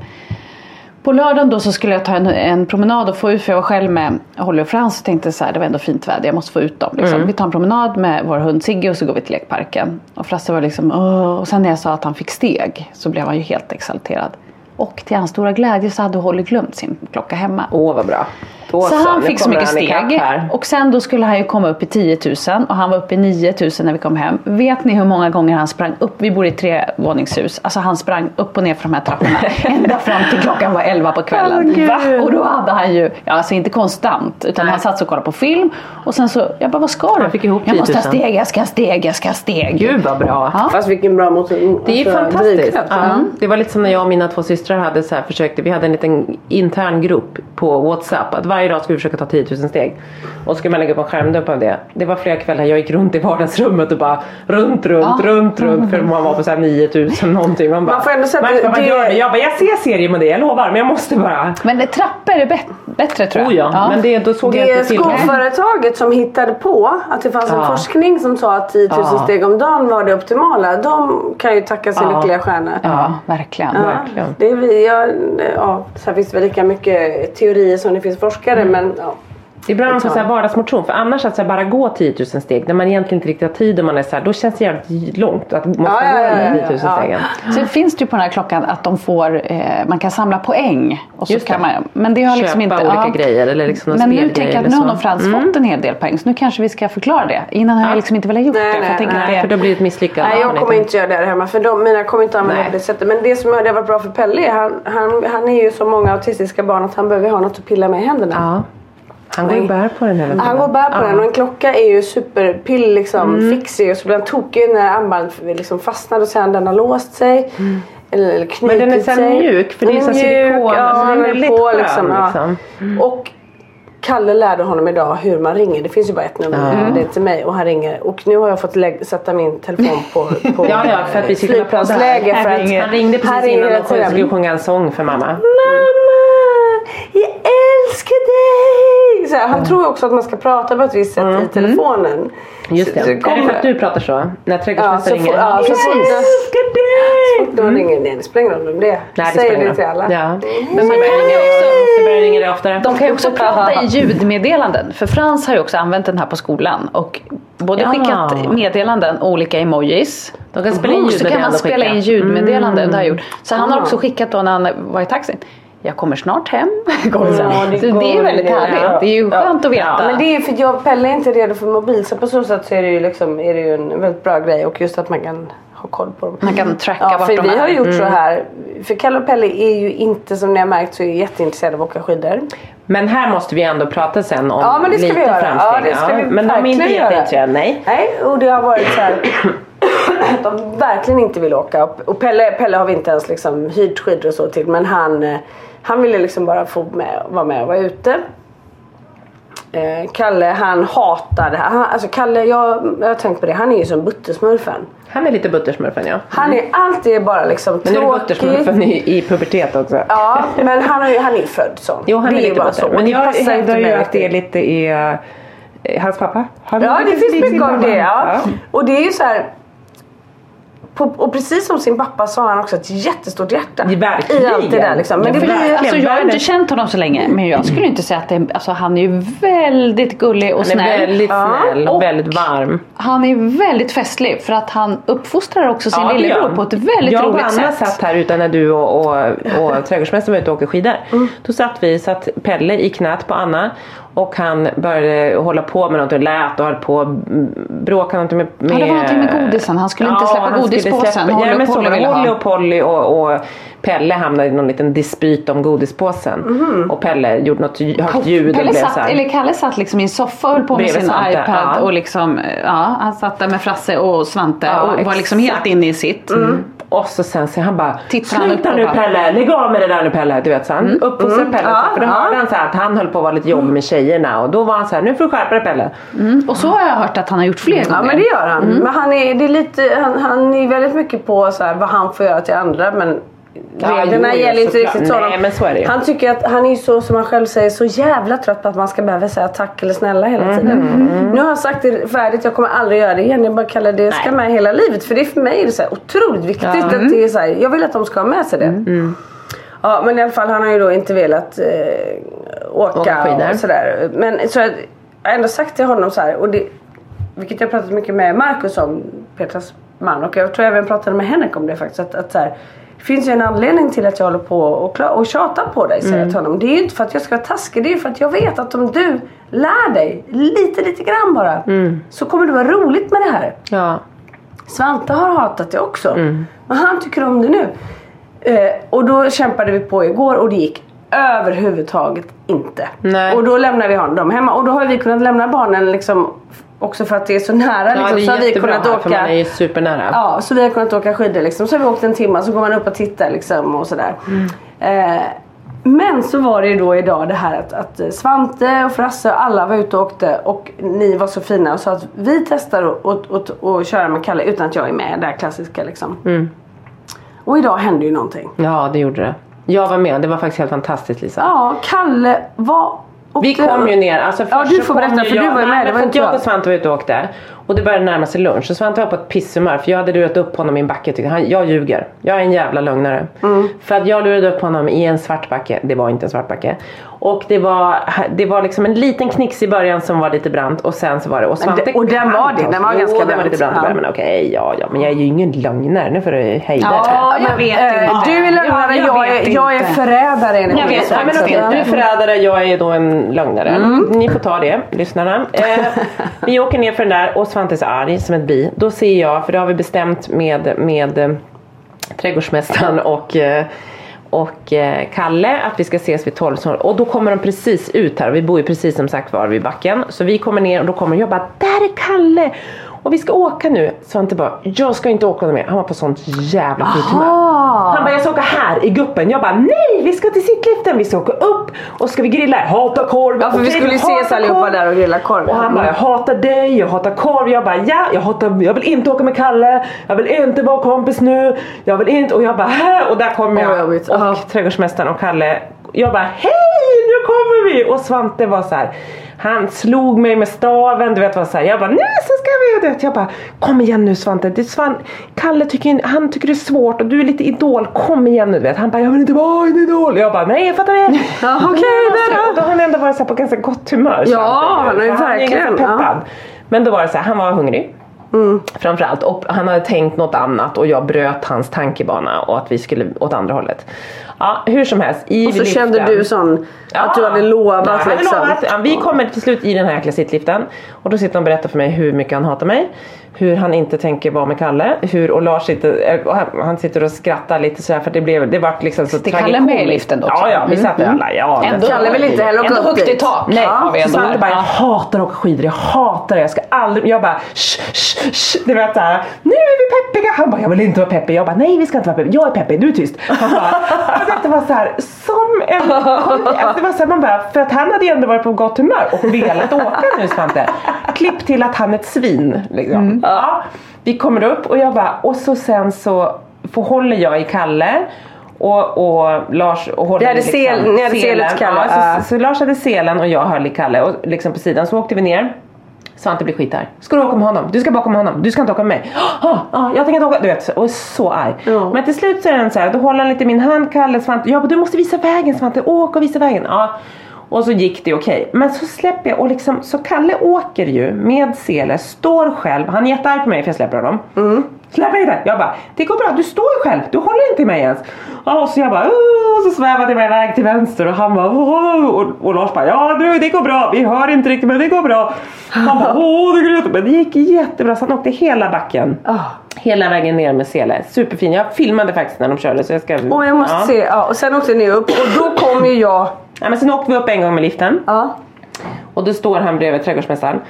På lördagen då så skulle jag ta en, en promenad och få ut, för jag var själv med Holly och Frans och tänkte så här, det var ändå fint väder, jag måste få ut dem. Liksom. Mm. Vi tar en promenad med vår hund Sigge och så går vi till lekparken. Och Frasse var liksom, Åh. och sen när jag sa att han fick steg så blev han ju helt exalterad. Och till hans stora glädje så hade Holly glömt sin klocka hemma. Åh vad bra. Då Så han fick så mycket steg. Och sen då skulle han ju komma upp i 10 000 och han var uppe i 9 000 när vi kom hem. Vet ni hur många gånger han sprang upp? Vi bor i tre våningshus. Alltså han sprang upp och ner för de här trapporna. ända fram till klockan var 11 på kvällen. Gud. Och då hade han ju, ja, alltså inte konstant, utan han satt och kollade på film. Och sen så, jag bara vad ska du? Han fick ihop jag måste ha 10 000. steg, jag ska ha steg, jag ska ha steg. Gud vad bra. Ja. Fast vilken bra motor. Det är alltså, fantastiskt. Ja. Det var lite som när jag och mina två systrar hade så här försökte, vi hade en liten intern grupp på Whatsapp att varje dag skulle vi försöka ta 10 000 steg. Och så skulle man lägga upp en skärmdump av det. Det var flera kvällar jag gick runt i vardagsrummet och bara runt, runt, Ja. runt, runt för man var på så här 9 000 någonting. Man, bara, Man får ändå säga att man, det- gör det? Jag bara, jag ser serier med det, jag lovar, men jag måste bara. Men det, trappor är bättre tror jag. Oh ja, men det, då såg jag Det är inte till. skolföretaget som hittade på att det fanns en Ja. forskning som sa att 10 000 Ja. steg om dagen var det optimala. De kan ju tacka Ja. lyckliga stjärna. Ja, verkligen. Ja, verkligen. det är vi, ja, ja, sen finns det väl lika mycket teorier som det finns forskare Mm. men ja. Det är bra med så här vardagsmotion för annars att så här bara gå 10 000 steg när man egentligen inte riktigt har tid och man är så här, då känns det jävligt långt att måste Ja, ja, gå ja, ja, 10 000 ja. stegen. Sen finns det ju på den här klockan att de får, eh, man kan samla poäng. Och så Just det. kan man, men det har liksom Köpa inte, olika grejer eller liksom någon Men nu tänker jag att nu har så. Frans Mm. fått en hel del poäng så nu kanske vi ska förklara det. Innan har jag liksom inte velat gjort Nej, det. För nej, jag tänker nej, att det, För då blir det ett misslyckande. Nej jag Man kommer inte göra det här hemma för de, mina kommer inte använda Nej. på det sättet. Men det som har det har varit bra för Pelle, han, han, han är ju som många autistiska barn att han behöver ha något att pilla med i händerna. Ja. Han går ju bär på den hela tiden. Han går och bär på den och en klocka är ju superpill liksom Mm. fixig och så blir han tokig när armbandet liksom fastnar och sen den har låst sig. Eller, eller Mm. Men den är här sig. mjuk, för det är så silikon, Ja, alltså den är väldigt på, skön, liksom, ja. liksom. Och Kalle lärde honom idag hur man ringer. Det finns ju bara ett nummer. Det är till mig och han ringer. Och nu har jag fått sätta min telefon på, på Ja, ja, för att vi flygplansläge. För att Han ringde precis innan de skulle sjunga en sång för mamma. Mamma, älskar dig! Så här, han tror ju också att man ska prata på ett visst sätt i telefonen. Mm. Just det. Så- så Är det kommer- för att du pratar så? När Ja, så trädgårdsmästaren får, ringer? ja, så får, Jag älskar dig! då ringer nej, det spelar ingen roll om det. Nej, det Säger spelar det till alla. Ja. Men så börjar ringa det också. Så. De kan ju också prata i ljudmeddelanden. För Frans har ju också använt den här på skolan. Och både Ja. skickat meddelanden och olika emojis. De kan spela in och så kan man ljudmeddelanden spela in ljudmeddelanden. Det har jag gjort. Så han har också skickat då när han var i taxin. Jag kommer snart hem. Ja, här. det så det är väldigt det. härligt. Det är ju skönt att veta. Ja, men det är för att jag Pelle är inte redo för mobil så på så sätt så är det ju, liksom, är det ju en väldigt bra grej och just att man kan ha koll på dem. Man kan tracka Ja, vart för de vi är. har gjort så här. För Kalle och Pelle är ju inte som ni har märkt så är jätteintresserade av att åka skidor. Men här måste vi ändå prata sen om Ja, men det ska lite vi göra. framsteg. Ja, det ska vi men de är inte jätteintresserade, nej. Nej, och det har varit så här att de verkligen inte vill åka. Och- Och Pelle, Pelle har vi inte ens liksom hyrt skidor och så till. Men han, eh, han ville liksom bara få med, vara med och vara ute. Eh, Kalle han hatar det här. Han, alltså Kalle, jag, jag har tänkt på det. Han är ju som Buttesmurfen. Han är lite buttersmurfen ja. Han är alltid bara liksom Men är du tråkig. buttersmurfen i, i pubertet också? Ja, men han, ju, han är ju född sån. Jo, han det är ju lite butter. så. Men jag hävdar ju att det är lite i eh, hans pappa. Han Ja, det finns mycket av det. Ja. pappa. Och det är ju så här. På, och precis som sin pappa så har han också ett jättestort hjärta. Verkligen. I allt det där liksom. Men det blir. Alltså jag har inte känt honom så länge men jag skulle inte säga att det är, alltså han är ju väldigt gullig och Han är snäll. väldigt Ja, snäll och och- väldigt varm. Han är väldigt festlig för att han uppfostrar också sin Ja, det lillebror han. på ett väldigt jag och roligt Anna sätt. satt här utan när du och, och, och trädgårdsmästaren var ute och åkte skidor. Då satt vi, satt Pelle i knät på Anna och han började hålla på med något och lät och höll på mm, bråkade någonting med, med Ja, det var någonting med godisen. Han skulle inte släppa godispåsen. släppa- Holly Ja, och men så Polly ha. Holly och Polly och, och Pelle hamnade i någon liten dispyt om godispåsen. Och Pelle gjorde något högt ljud och Pelle blev satt, så här. eller Kalle satt liksom i en soffa och höll på med sin Svante, iPad ja. och liksom, ja, han satt där med Frasse och Svante Ja, och var liksom helt. Mm. inne i sitt. Och så sen så han bara Tittar han Sluta på nu. Pelle, lägg av med det där nu Pelle. Du vet så han uppfostrade Pelle Ja, för då ja. hörde han så här att han höll på att vara lite jobbig med tjejerna och då var han så här nu får du skärpa dig Pelle. Och så har jag hört att han har gjort fler gånger. Ja men det gör han. Men han är, det är lite, han, han är väldigt mycket på så här, vad han får göra till andra men Ja, gäller inte riktigt så. Nej, men så är det ju. Han tycker att han är ju så som han själv säger så jävla trött på att man ska behöva säga tack eller snälla hela Mm, tiden. Nu har jag sagt det färdigt, jag kommer aldrig göra det igen. Jag bara kallar det ska Nej. med hela livet. För det är för mig är det så här otroligt viktigt att det är så här, jag vill att de ska ha med sig det. Mm. Ja men i alla fall han har ju då inte velat eh, åka, Åka och sådär. Men så jag jag har ändå sagt till honom så här, och det, vilket jag pratat mycket med Markus om, Petras man. Och jag tror jag även pratade med Henrik om det faktiskt. Att, att så här, det finns ju en anledning till att jag håller på och, och tjatar på dig säger jag till honom. Det är ju inte för att jag ska vara taskig. Det är för att jag vet att om du lär dig lite lite grann bara. Så kommer det vara roligt med det här. Ja. Svante har hatat det också. Men han tycker om det nu. Eh, och då kämpade vi på igår och det gick överhuvudtaget inte. Nej. Och då lämnade vi honom hemma. Och då har vi kunnat lämna barnen liksom också för att det är så nära. Ja, liksom, är så har vi kunnat åka. för man är supernära. Ja, så vi har kunnat åka skidor liksom. Så har vi åkt en timme så går man upp och tittar liksom och sådär. Mm. Eh, men så var det ju då idag det här att, att Svante och Frasse och alla var ute och åkte och ni var så fina och sa att vi testar att och, och, och köra med Kalle utan att jag är med. Det här klassiska liksom. Mm. Och idag hände ju någonting. ja det gjorde det. Jag var med, det var faktiskt helt fantastiskt Lisa. Ja, Kalle var... Vi åkte- kom ju ner, alltså Ja, du får berätta, för jag, du var ju med, Nej, det var inte jag. och Svante var ute och åkte och det började närma sig lunch och Svante var på ett pisshumör för jag hade lurat upp honom i en backe. Tyckte han, jag ljuger, jag är en jävla lögnare. Mm. För att jag lurade upp honom i en svart backe, det var inte en svart backe. Och det var, det var liksom en liten knix i början som var lite brant och sen så var det och Svante det- och den var det, den var jo, ganska den var brant. lite brant Ja. men okej, ja ja men jag är ju ingen lögnare, nu får du hejda. Ja, jag vet Eh, inte. Du är lögnare, Ja, jag, är, jag är förrädare enligt Jag vet, Ja, men okej, du är förrädare, jag är då en lögnare. Ni får ta det, lyssnarna. Eh, vi åker ner för den där och Svante är så arg som ett bi. Då ser jag, för det har vi bestämt med, med eh, trädgårdsmästaren och, eh, och eh, Kalle att vi ska ses vid 12 och då kommer de precis ut här och vi bor ju precis som sagt var vid backen. Så vi kommer ner och då kommer jag bara, där är Kalle! Och vi ska åka nu. Svante bara, jag ska inte åka med. Han var på sånt jävla skit humör. Han bara, jag ska åka här i guppen. Jag bara, nej vi ska till sittliften. Vi ska åka upp och ska vi grilla. Jag hatar korv. Ja för vi skulle hatar ses allihopa där och grilla korv. Och han bara, jag hatar dig, jag hatar korv. Jag bara, ja, jag, hatar, jag vill inte åka med Kalle. Jag vill inte vara kompis nu. Jag vill inte. Och jag bara, hä? Och där kommer Oj, vad jag. jobbigt. och trädgårdsmästaren och Kalle. Jag bara, hej kommer vi! Och Svante var så här. Han slog mig med staven, du vet vad så här. Jag bara, nu så ska vi! Du vet, jag bara, kom igen nu Svante. Det Svan Kalle tycker, han tycker det är svårt och du är lite idol. Kom igen nu du vet. Han bara, jag vill inte vara en idol. Jag bara, nej jag fattar det. Ja, okej, där då. Då har han ändå varit så på ganska gott humör. Ja, Svante. han är verkligen, peppad. Men då var det så här, han var hungrig. Mm. Framförallt. Och han hade tänkt något annat och jag bröt hans tankebana och att vi skulle åt andra hållet. Ja, hur som helst. I Och så liften- kände du sån att du hade lovat Ja, jag hade liksom. lovat. Ja, vi kommer till slut i den här jäkla sittliften och då sitter han och berättar för mig hur mycket han hatar mig. Hur han inte tänker vara med Kalle. Hur, och Lars sitter, eh, och han- sitter och skrattar lite sådär för det blev, det vart liksom så Det är Kalle med i tragikomiskt. liften då? Ja, ja, vi Mm. satt ju alla. Ja, Ändå, Kalle vill inte heller åka upp högt i tak. Nej, vi så ändå bara, jag Ja. hatar att åka skidor, jag hatar det, jag ska aldrig, jag bara shh, shh, shh. Du vet såhär, nu är vi peppiga. Han bara, jag vill inte vara peppig. Jag bara, nej vi ska inte vara peppiga, jag är peppig, du är tyst. Han bara, och det var såhär, som en, alltså, det var såhär, man bara, för att han hade ju ändå varit på gott humör och velat åka nu Svante. Klipp till att han är ett svin. Liksom. Mm. Ja, vi kommer upp och jag bara, och så sen så får, håller jag i Kalle. Och, och Lars och håller Ni hade i sel- ni hade selet till Kalle, Ja, så, så Lars hade selen och jag höll i Kalle och liksom på sidan så åkte vi ner. Svante blir skitarg. Ska du åka med honom? Du ska bakom honom. Du ska inte åka med mig. Ah, ah, jag tänker inte åka. Du vet, och så arg. Ja. Men till slut så är den så här, då håller han lite min hand, Kalle, Svante. Jag bara, du måste visa vägen Svante. Åk och visa vägen. Ja. Och så gick det okej. Men så släpper jag och liksom, så Kalle åker ju med sele, står själv. Han är jättearg på mig för jag släpper honom. Släpp inte! Jag bara, det går bra, du står ju själv, du håller inte i mig ens. Och så jag bara, "Åh", och så svävade jag iväg till vänster och han bara, "Åh", och, och Lars bara, ja du det går bra, vi hör inte riktigt men det går bra. Han bara, åh det går jättebra. Men det gick jättebra så han åkte hela backen. Ah. Hela vägen ner med sele, superfin. Jag filmade faktiskt när de körde så jag ska... Och jag måste ja. se, ja, och sen åkte ni upp och då kom ju jag. Ja, men sen åkte vi upp en gång med liften. Ja. Och då står han bredvid trädgårdsmästaren.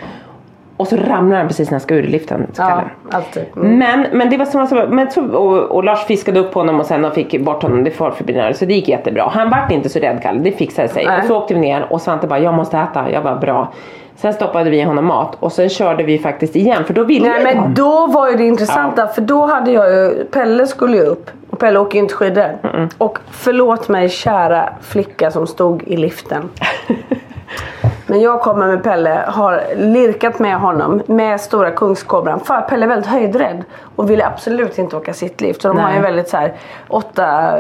Och så ramlar han precis när han ska ur liften. Ja, alltid. Mm. Men, men det var som alltså, men så, och, och Lars fiskade upp honom och sen fick bort honom. Det far förbi nära, så det gick jättebra. Han vart inte så rädd Kalle, det fixade sig. Nej. Och så åkte vi ner och Svante bara, jag måste äta. Jag bara, bra. Sen stoppade vi honom mat och sen körde vi faktiskt igen för då ville Nej men då var ju det intressanta för då hade jag ju, Pelle skulle ju upp och Pelle åker ju inte skidor. Och förlåt mig kära flicka som stod i liften. Men jag kommer med Pelle, har lirkat med honom med stora kungskobran. För Pelle är väldigt höjdrädd och ville absolut inte åka sittlift. Så de har Nej. ju väldigt så här åtta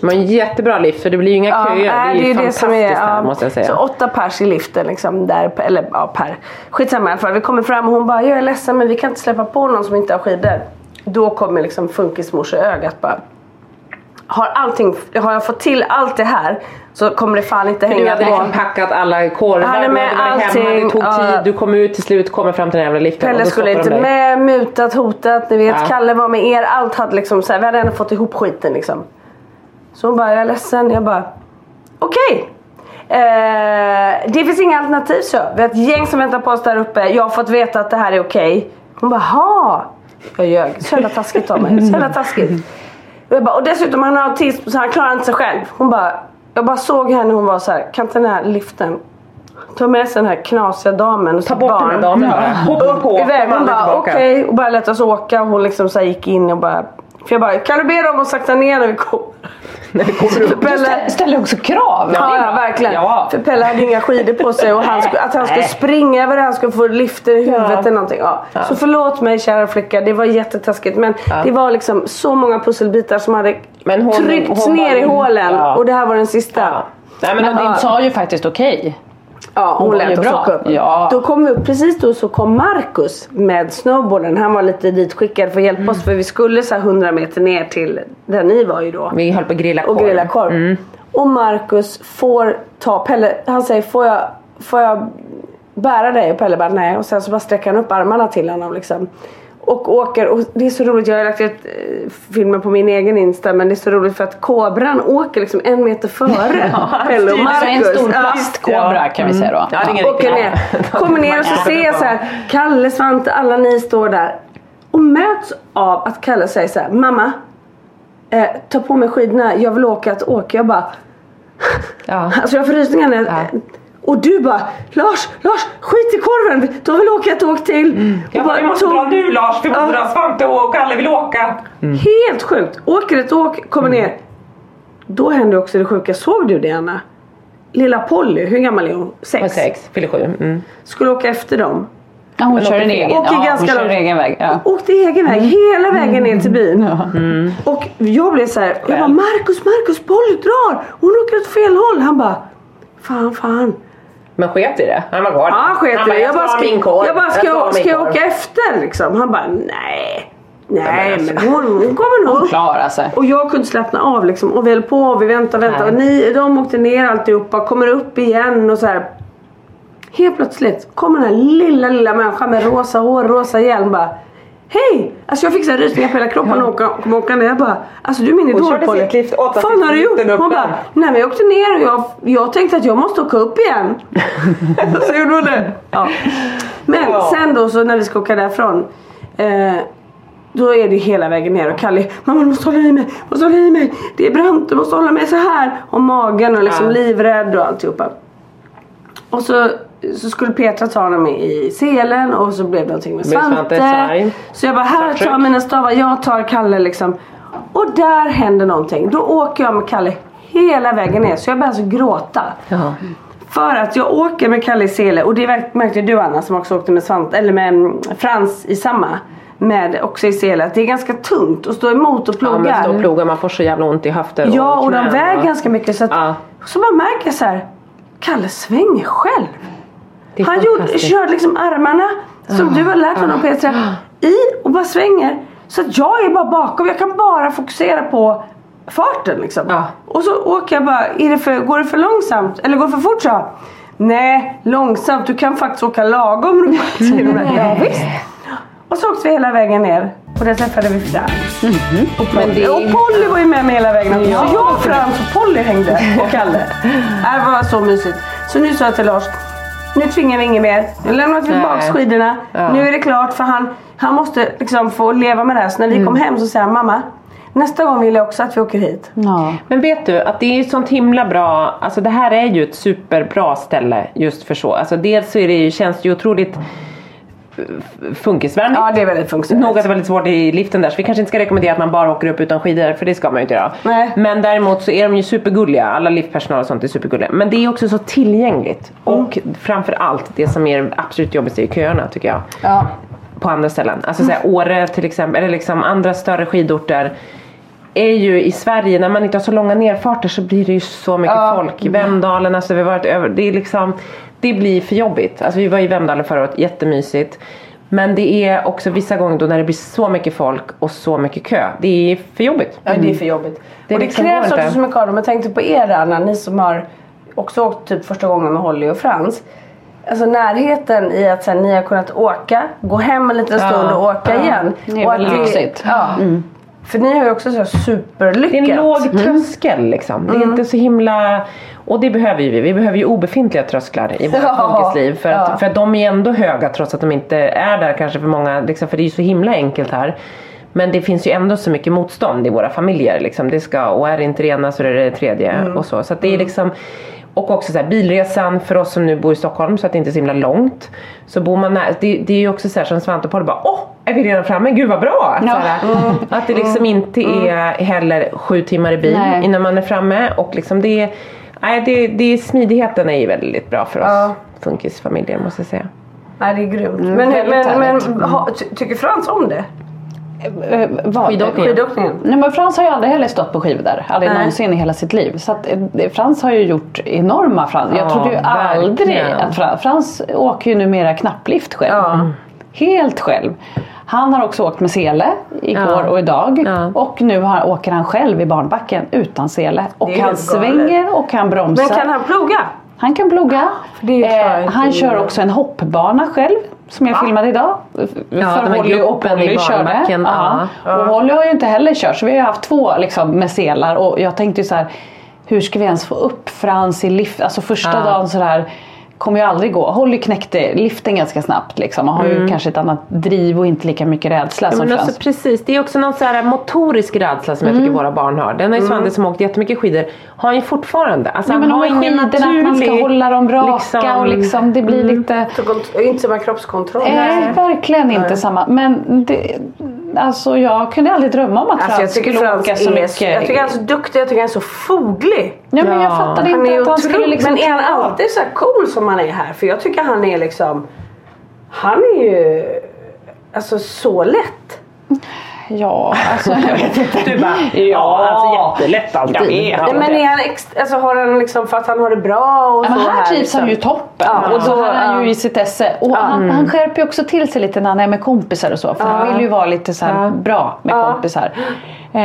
Det var en jättebra lift för det blir ju inga Ja, köer. det är ju ju fantastiskt här ja, måste jag säga. Så åtta pers i liften liksom. Där, eller ja, per. Skitsamma i alla fall. Vi kommer fram och hon bara, jag är ledsen men vi kan inte släppa på någon som inte har skidor. Då kommer liksom funkismorseögat bara. Har, allting, har jag fått till allt det här så kommer det fan inte För du hänga hade på. liksom packat alla korvar, du med varit hemma, det allting, tog tid, du kom ut till slut, kommer fram till den jävla liften Pelle skulle inte dig. med, mutat, hotat, ni vet. Ja. Kalle var med er, allt hade liksom så här, vi hade ändå fått ihop skiten liksom. Så hon bara, jag är ledsen. Jag bara, okej. Eh, det finns inga alternativ så. Vi har ett gäng som väntar på oss där uppe. Jag har fått veta att det här är okej. Hon bara, ha. Jag ljög. Så jävla taskigt av mig. Så jävla taskigt. Och, jag bara, och dessutom han har autism så han klarar inte sig själv. Hon bara, jag bara såg henne hon var så här, kan inte den här liften ta med sig den här knasiga damen och Ta sitt bort barn. den här damen bara. Hoppa på, Iväg. Hon bara okej och bara lät oss åka. Hon liksom så gick in och bara för jag bara, kan du be dem att sakta ner när vi kommer? Du Pelle, stä- ställer också krav. Ja, ja verkligen. Ja. För Pelle hade inga skidor på sig och han skulle, att han skulle Nej. springa över det, han skulle få liften i huvudet Ja. eller någonting. Ja. Så förlåt mig kära flicka, det var jättetaskigt men det var liksom så många pusselbitar som hade Men hon- tryckts hon ner var- i hålen Ja. och det här var den sista. Ja. Nej, men, Men din sa ju faktiskt okej. Ja, hon Hon lät oss bra. åka upp. Ja. Då kom vi upp, precis då så kom Marcus med snowboarden. Han var lite ditskickad för att hjälpa Mm. oss för vi skulle så här 100 meter ner till där ni var ju då. vi höll på att grilla och korv. grilla korv. Mm. Och Marcus får ta Pelle, han säger får jag, får jag bära dig? Och Pelle bara nej. Och sen så bara sträcker han upp armarna till honom liksom. Och åker, och det är så roligt, jag har lagt ut eh, filmen på min egen Insta men det är så roligt för att kobran åker liksom en meter före Pelle och Alltså en Marcus. stor Ja. plastkobra kan vi säga då. Ja, ingen Åker ner, kommer ner och så ser jag så här, Kalle, Svante, alla ni står där och möts av att Kalle säger så här, mamma eh, ta på mig skidorna, jag vill åka att åka. Jag bara, Ja. alltså jag får rysningar när Ja. Och du bara Lars, Lars skit i korven, de vill åka ett åk till. Mm. Jag bara, vi måste tog- dra nu Lars, vi måste Ja. dra Svante och Kalle vill åka. Helt sjukt. Åker ett åk, kommer Mm. ner. Då händer också det sjuka. Såg du det Anna? Lilla Polly, hur gammal är hon? Sex. Sex, fyller sju. Mm. Skulle åka efter dem. Ja, hon kör en egen, ja, hon ganska kör egen väg. Ja. Åkte egen väg hela vägen ner till byn. Och jag blev så här, jag bara Marcus, Marcus, Polly drar! Hon åker åt fel håll. Han bara, fan, fan. Men sket i det. Han var kvar. Ja, han sket i det. Jag bara, ska, min korv. jag bara, ska, jag, ska jag korv." åka efter liksom? Han bara, nej. Nej, alltså. men hon, hon kommer nog. Klara sig. Och jag kunde slappna av liksom. Och vi höll på och vi väntade, väntade. Och ni, de åkte ner alltihopa, kommer upp igen och så här. Helt plötsligt kommer den här lilla, lilla människan med rosa hår, rosa hjälm bara. Hej! Alltså jag fick så här rysningar på hela kroppen och åka, kom åkande. Jag bara, alltså du är min Hon idol körde Polly. sitt lift, fan har du gjort? Hon bara, nej men jag åkte ner och jag, jag tänkte att jag måste åka upp igen. så gjorde hon det. Ja. Men Ja. sen då så när vi ska åka därifrån. Eh, då är det hela vägen ner och Kalle, mamma du måste hålla i mig, du måste hålla i mig. Det är brant, du måste hålla mig så här. Och magen och liksom Ja. livrädd och alltihopa. Och så, så skulle Petra ta honom i selen och så blev det någonting med Svante. Så jag bara, här tar mina stavar, jag tar Kalle liksom. Och där händer någonting. Då åker jag med Kalle hela vägen ner så jag börjar alltså gråta. Ja. För att jag åker med Kalle i sele och det märk- märkte du Anna som också åkte med Svante, eller med mm, Frans i samma. Med också i sele att det är ganska tungt att stå emot och Ja, men ploga. stå och ploga, man får så jävla ont i höfter Ja och de knän väger och- ganska mycket så att, Ja. så bara märker jag så här. Kalle svänger själv. Han gjorde, körde liksom armarna som du har lärt honom Petra i och bara svänger. Så att jag är bara bakom, jag kan bara fokusera på farten liksom. Ja. Och så åker jag bara, är det för, går det för långsamt eller går det för fort så? Nej, långsamt, du kan faktiskt åka lagom. Ja, visst. Och så åkte vi hela vägen ner och där träffade vi Frans. Och, Polly. Det- och Polly var ju med mig hela vägen också. Ja. Så jag, Frans och Polly hängde och Kalle. Det var så mysigt. Så nu sa jag till Lars, nu tvingar vi inget mer. Nu lämnar vi tillbaka skidorna. Ja. Nu är det klart för han, han måste liksom få leva med det här. Så när vi Mm. kom hem så säger han, mamma nästa gång vill jag också att vi åker hit. Ja. Men vet du att det är ju sånt himla bra, alltså det här är ju ett superbra ställe just för så. Alltså dels så är det ju, känns det ju otroligt eh, funkisvänligt. Ja det är väldigt funktionellt. Något är väldigt svårt i liften där så vi kanske inte ska rekommendera att man bara åker upp utan skidor för det ska man ju inte göra. Nej. Men däremot så är de ju supergulliga, alla liftpersonal och sånt är supergulliga. Men det är också så tillgängligt. Och framförallt det som är absolut jobbigaste är köerna tycker jag. Ja. På andra ställen. Alltså såhär, Åre till exempel, eller liksom andra större skidorter. Är ju i Sverige, när man inte har så långa nerfarter så blir det ju så mycket Ja. folk. Vemdalen, alltså vi har varit över, det är liksom Det blir för jobbigt. Alltså vi var i Vemdalen förra året, jättemysigt. Men det är också vissa gånger då när det blir så mycket folk och så mycket kö. Det är för jobbigt. Ja det är för jobbigt. Det och det liksom krävs också så mycket av dem. Jag tänkte på er Anna, ni som har också åkt typ första gången med Holly och Frans. Alltså närheten i att sen, ni har kunnat åka, gå hem en liten stund och åka igen. Det är väldigt lyxigt. Ja. För ni har ju också så här Det är superlyckat. en låg tröskel liksom. Det är inte så himla... Och det behöver ju vi. Vi behöver ju obefintliga trösklar i vårt Ja. För, att, ja. för att de är ändå höga trots att de inte är där kanske för många. Liksom, för det är ju så himla enkelt här. Men det finns ju ändå så mycket motstånd i våra familjer. Liksom. Det ska, och är det inte det ena så är det det tredje. Mm. Och så. så att det är liksom... Och också så här, bilresan för oss som nu bor i Stockholm så att det inte är så himla långt. Så bor man nära, det, det är ju också så här som Svante och Paul bara åh, är vi redan framme? Gud vad bra! Att, Ja. så här, att det liksom inte är heller sju timmar i bil Nej. innan man är framme. Och liksom det, nej, det, det, smidigheten är ju väldigt bra för oss Ja. funkisfamiljer måste jag säga. Nej det är grymt. men väldigt men, men härligt. ha, ty, tycker Frans om det? Eh, vad? Skidåkningen? Nej men Frans har ju aldrig heller stått på skivor där. Aldrig Nej. någonsin i hela sitt liv. Så att, eh, Frans har ju gjort enorma Frans. Jag Ja, trodde ju aldrig att Frans, Frans åker ju numera knapplift själv. Ja. Helt själv. Han har också åkt med sele igår Ja. och idag. Ja. Och nu har, åker han själv i barnbacken utan sele. Och han svänger och han bromsar. Men kan han ploga? Han kan det klarar Eh, han kör också en hoppbana själv. Som jag filmade idag. Ja, För Holly och Polly körde. Ja. Och Holly har ju inte heller kört. Så vi har ju haft två liksom, med selar. Och jag tänkte ju så här. Hur ska vi ens få upp Frans i lift? Alltså första Ja. dagen sådär kommer ju aldrig gå. Holly knäckte liften ganska snabbt liksom. Och har ju kanske ett annat driv och inte lika mycket rädsla Mm. Ja, som men också, precis, det är också någon så här motorisk rädsla som jag Mm. tycker våra barn har. Den har ju Svante som åkt jättemycket skidor, har ju fortfarande. Alltså, Ja, han men har har ingen skidorna, att man ska naturlig, hålla dem raka liksom- och liksom det blir lite... Så kont- Inte samma kroppskontroll. Nej, verkligen inte samma. Men det, alltså jag kunde aldrig drömma om att Alltså Frans skulle Frans åka så mycket. jag tycker han är så duktig, jag tycker han är så foglig. ja, men jag Ja. fattade Han inte är att han skulle liksom... Men är han alltid så här cool som han är här? För jag tycker han är liksom, han är ju alltså så lätt. Ja, alltså jag vet inte. Du bara, ja, alltså jättelätt alltid. Jag vet. Ja. Men är han alltså har han liksom för att han har det bra och Ja, så men här trivs liksom? han ju toppen. Ja, och då är han ju ja. i sitt esse. Och han, han skärper ju också till sig lite när han är med kompisar och så. För han vill ju vara lite så här bra med kompisar. Eh,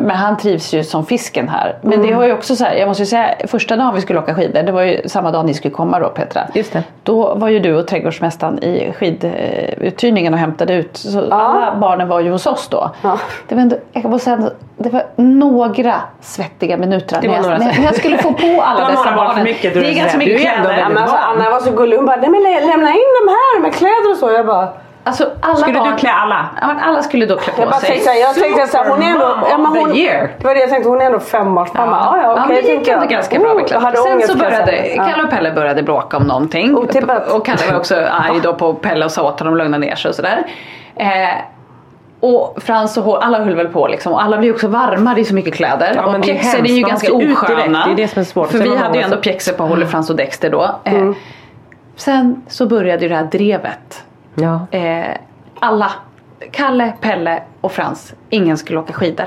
men han trivs ju som fisken här. Men Mm. det var ju också så här, jag måste ju säga första dagen vi skulle åka skidor, det var ju samma dag ni skulle komma då Petra. Just det. Då var ju du och trädgårdsmästaren i skiduthyrningen och hämtade ut. Så alla barnen var ju hos oss då. Ja. Det var ändå, jag bara säga, det var några svettiga minuter Det var när, jag, några när, jag skulle få på alla dessa barn för mycket, det är ganska mycket kläder. Ja, alltså, Anna var så gullig, hon bara nej men lä- lämna in de här med kläder och så. Jag bara, Alltså, alla Skulle barn, du klä alla? Ja, men alla skulle då klä på jag bara sig. tänkte jag tänkte såhär, hon är ändå, ja, men hon, det var det jag tänkte, hon är ändå fembarnsmamma. Ja, ja, okej men det gick ändå ganska bra med hade Sen så började. Ja. Kalle och Pelle började bråka om någonting. Otippat. Och Kalle var också arg då på Pelle och sa åt honom att lugna ner sig och sådär. Eh, och Frans och H, alla höll väl på liksom. Och alla blir också varma, det är så mycket kläder. Ja, men och det är pjäxor är hemskt. ju Man ganska osköna. Det är det som är svårt. För vi hade ju ändå pjäxor på Holly, Frans och Dexter då. Eh, Mm. Sen så började ju det här drevet. Ja. Eh, alla, Kalle, Pelle och Frans, ingen skulle åka skidor.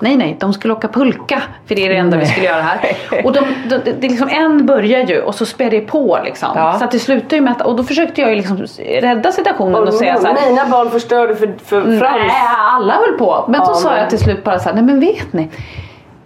Nej, nej, de skulle åka pulka. För det är det enda vi skulle göra här. Och de, de, det är liksom, en börjar ju och så spär det på liksom. Ja. Så att det slutar ju med att, och då försökte jag ju liksom rädda situationen och, Och säga så här. Mina barn förstörde för, för Frans. Nej, alla höll på. Men Ja, så sa men- jag till slut bara så här, nej men vet ni.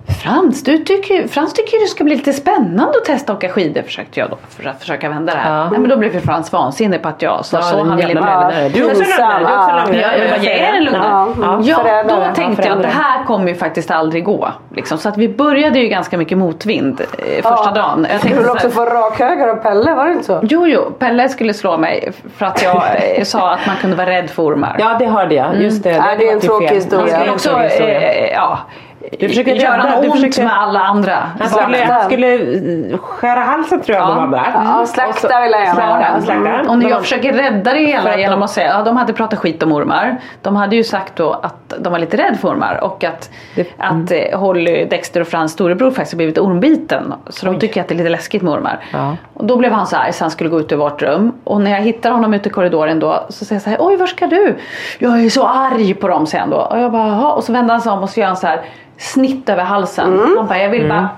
Frans, du tycker, Frans tycker det ska bli lite spännande att testa att åka skidor försökte jag då för att försöka vända det här. Ja. Nej, men då blev ju Frans vansinnig på att jag sa Ja, så. den Han ville lögnare. Du är lögnare. Du är ja. lögnare. Ja, jag, är. Ja, mm. då tänkte jag att det här kommer ju faktiskt aldrig gå. Liksom. Så att vi började ju ganska mycket motvind eh, första dagen. Jag tänkte skulle så också få rakhögar av Pelle, var det inte så? Jo, jo, Pelle skulle slå mig för att jag eh, sa att man kunde vara rädd för ormar. Ja, det hörde jag. Just det. Nej, det är en var ju tråkig fel. historia. Han Det är skulle en också tråkig historia. ja, Du försöker göra rädda- något du ont försöker- med alla andra. Han skulle, skulle eh, skära halsen tror jag Ja. de andra. Ja, slakta vill jag göra. slakta. Och när De- jag försöker rädda det hela att genom att säga, ja de hade pratat skit om ormar. De hade ju sagt då att de var lite rädd för ormar och att, Det- att eh, Holly, Dexter och Frans storebror faktiskt har blivit ormbiten. Så de tycker att det är lite läskigt med ormar. Ja. Och då blev han så arg så han skulle gå ut ur vårt rum. Och när jag hittar honom ute i korridoren då så säger jag så här, oj var ska du? Jag är så arg på dem säger han då. Och jag bara, Jaha. Och så vänder han sig om och så gör han så här snitt över halsen. Han bara, jag vill bara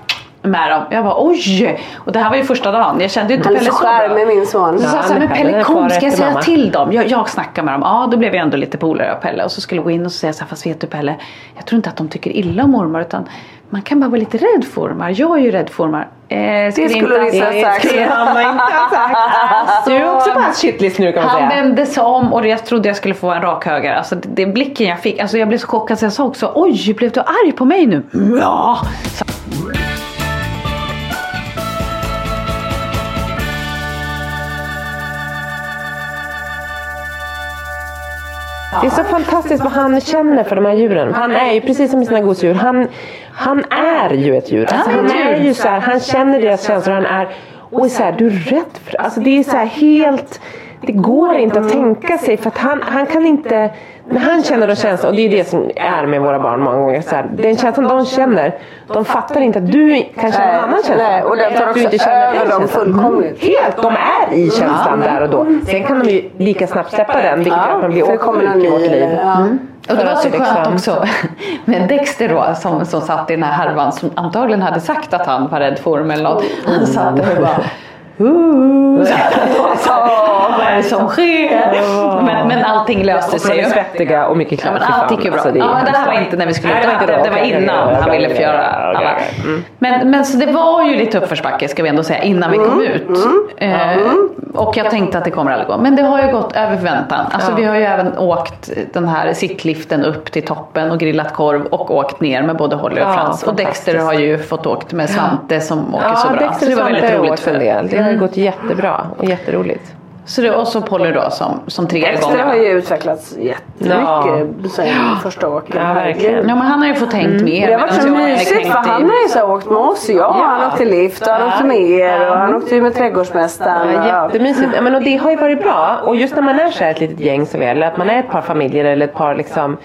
med dem. Jag bara oj! Och det här var ju första dagen. Jag kände ju inte Pelle så bra. charmig min son. Så sa jag här, men Pelle kom, ska jag säga mamma. till dem? Jag, jag snackar med dem. Ja, då blev jag ändå lite polare av Pelle och så skulle jag gå in och säga så här, fast vet du Pelle, jag tror inte att de tycker illa om ormar utan man kan bara vara lite rädd för ormar. Jag är ju rädd för ormar. Eh, Det skulle inte ha det sagt. skulle han har inte sagt. Du är också bara shitlist nu kan man Han säga. vände sig om och jag trodde jag skulle få en rak höger. Alltså det, det blicken jag fick, alltså jag blev så chockad så jag sa också oj, blev du arg på mig nu? Ja! Så, Det är så fantastiskt vad han känner för de här djuren. Han är ju precis som med sina gosedjur. Han, han är ju ett djur. Alltså, han är ju så här, han känner deras känslor. Han är, och är så här, du är rädd för Alltså det är så helt, det går inte att tänka sig för att han, han kan inte, han känner de känslor, och det är det som är med våra barn många gånger. Så här, den känslan de känner, de fattar inte att du kan känna en annan känsla. Nej, och den tar också inte känner över dem känslan. fullkomligt. Helt, de är i känslan där och då. Sen kan de ju lika snabbt släppa den, vilket gör att man blir åksjuk i vårt liv. ja. Och det var så skönt liksom- också med Dexter då som, som satt i den här härvan som antagligen hade sagt att han var rädd för orm eller något. Han satt där och bara Vad är det som sker? Men, men allting löste Och så sig ju. vi svettiga och mycket Ja, kläder. men allt gick ju bra. Alltså, det ja, det här var inte när vi skulle Nej, det var inte det, då. det var innan han ville få okej, göra okej, alla. Mm. Men, men så det var ju lite uppförsbacke ska vi ändå säga innan vi kom ut. Eh, och jag tänkte att det kommer aldrig gå. Men det har ju gått över förväntan. Alltså Ja. vi har ju även åkt den här sittliften upp till toppen och grillat korv och åkt ner med både Holly och Ja, Frans. Och Dexter har ju fått åkt med Svante som åker Ja, så bra. Dexter så det och var väldigt roligt för. Det har gått jättebra och jätteroligt. Så det, och så Polly då som, som tredje Dexter gången. har ju utvecklats jättemycket sen första åket. Ja, verkligen. Ja men han har ju fått hängt med. Det har varit så mysigt för han har ju så åkt med oss. Ja, han åkte lift och han åkte med er och han åkte ju med trädgårdsmästaren. Ja, jättemysigt. Ja, men, och det har ju varit bra. Och just när man är så här ett litet gäng som vi är, eller att man är ett par familjer eller ett par liksom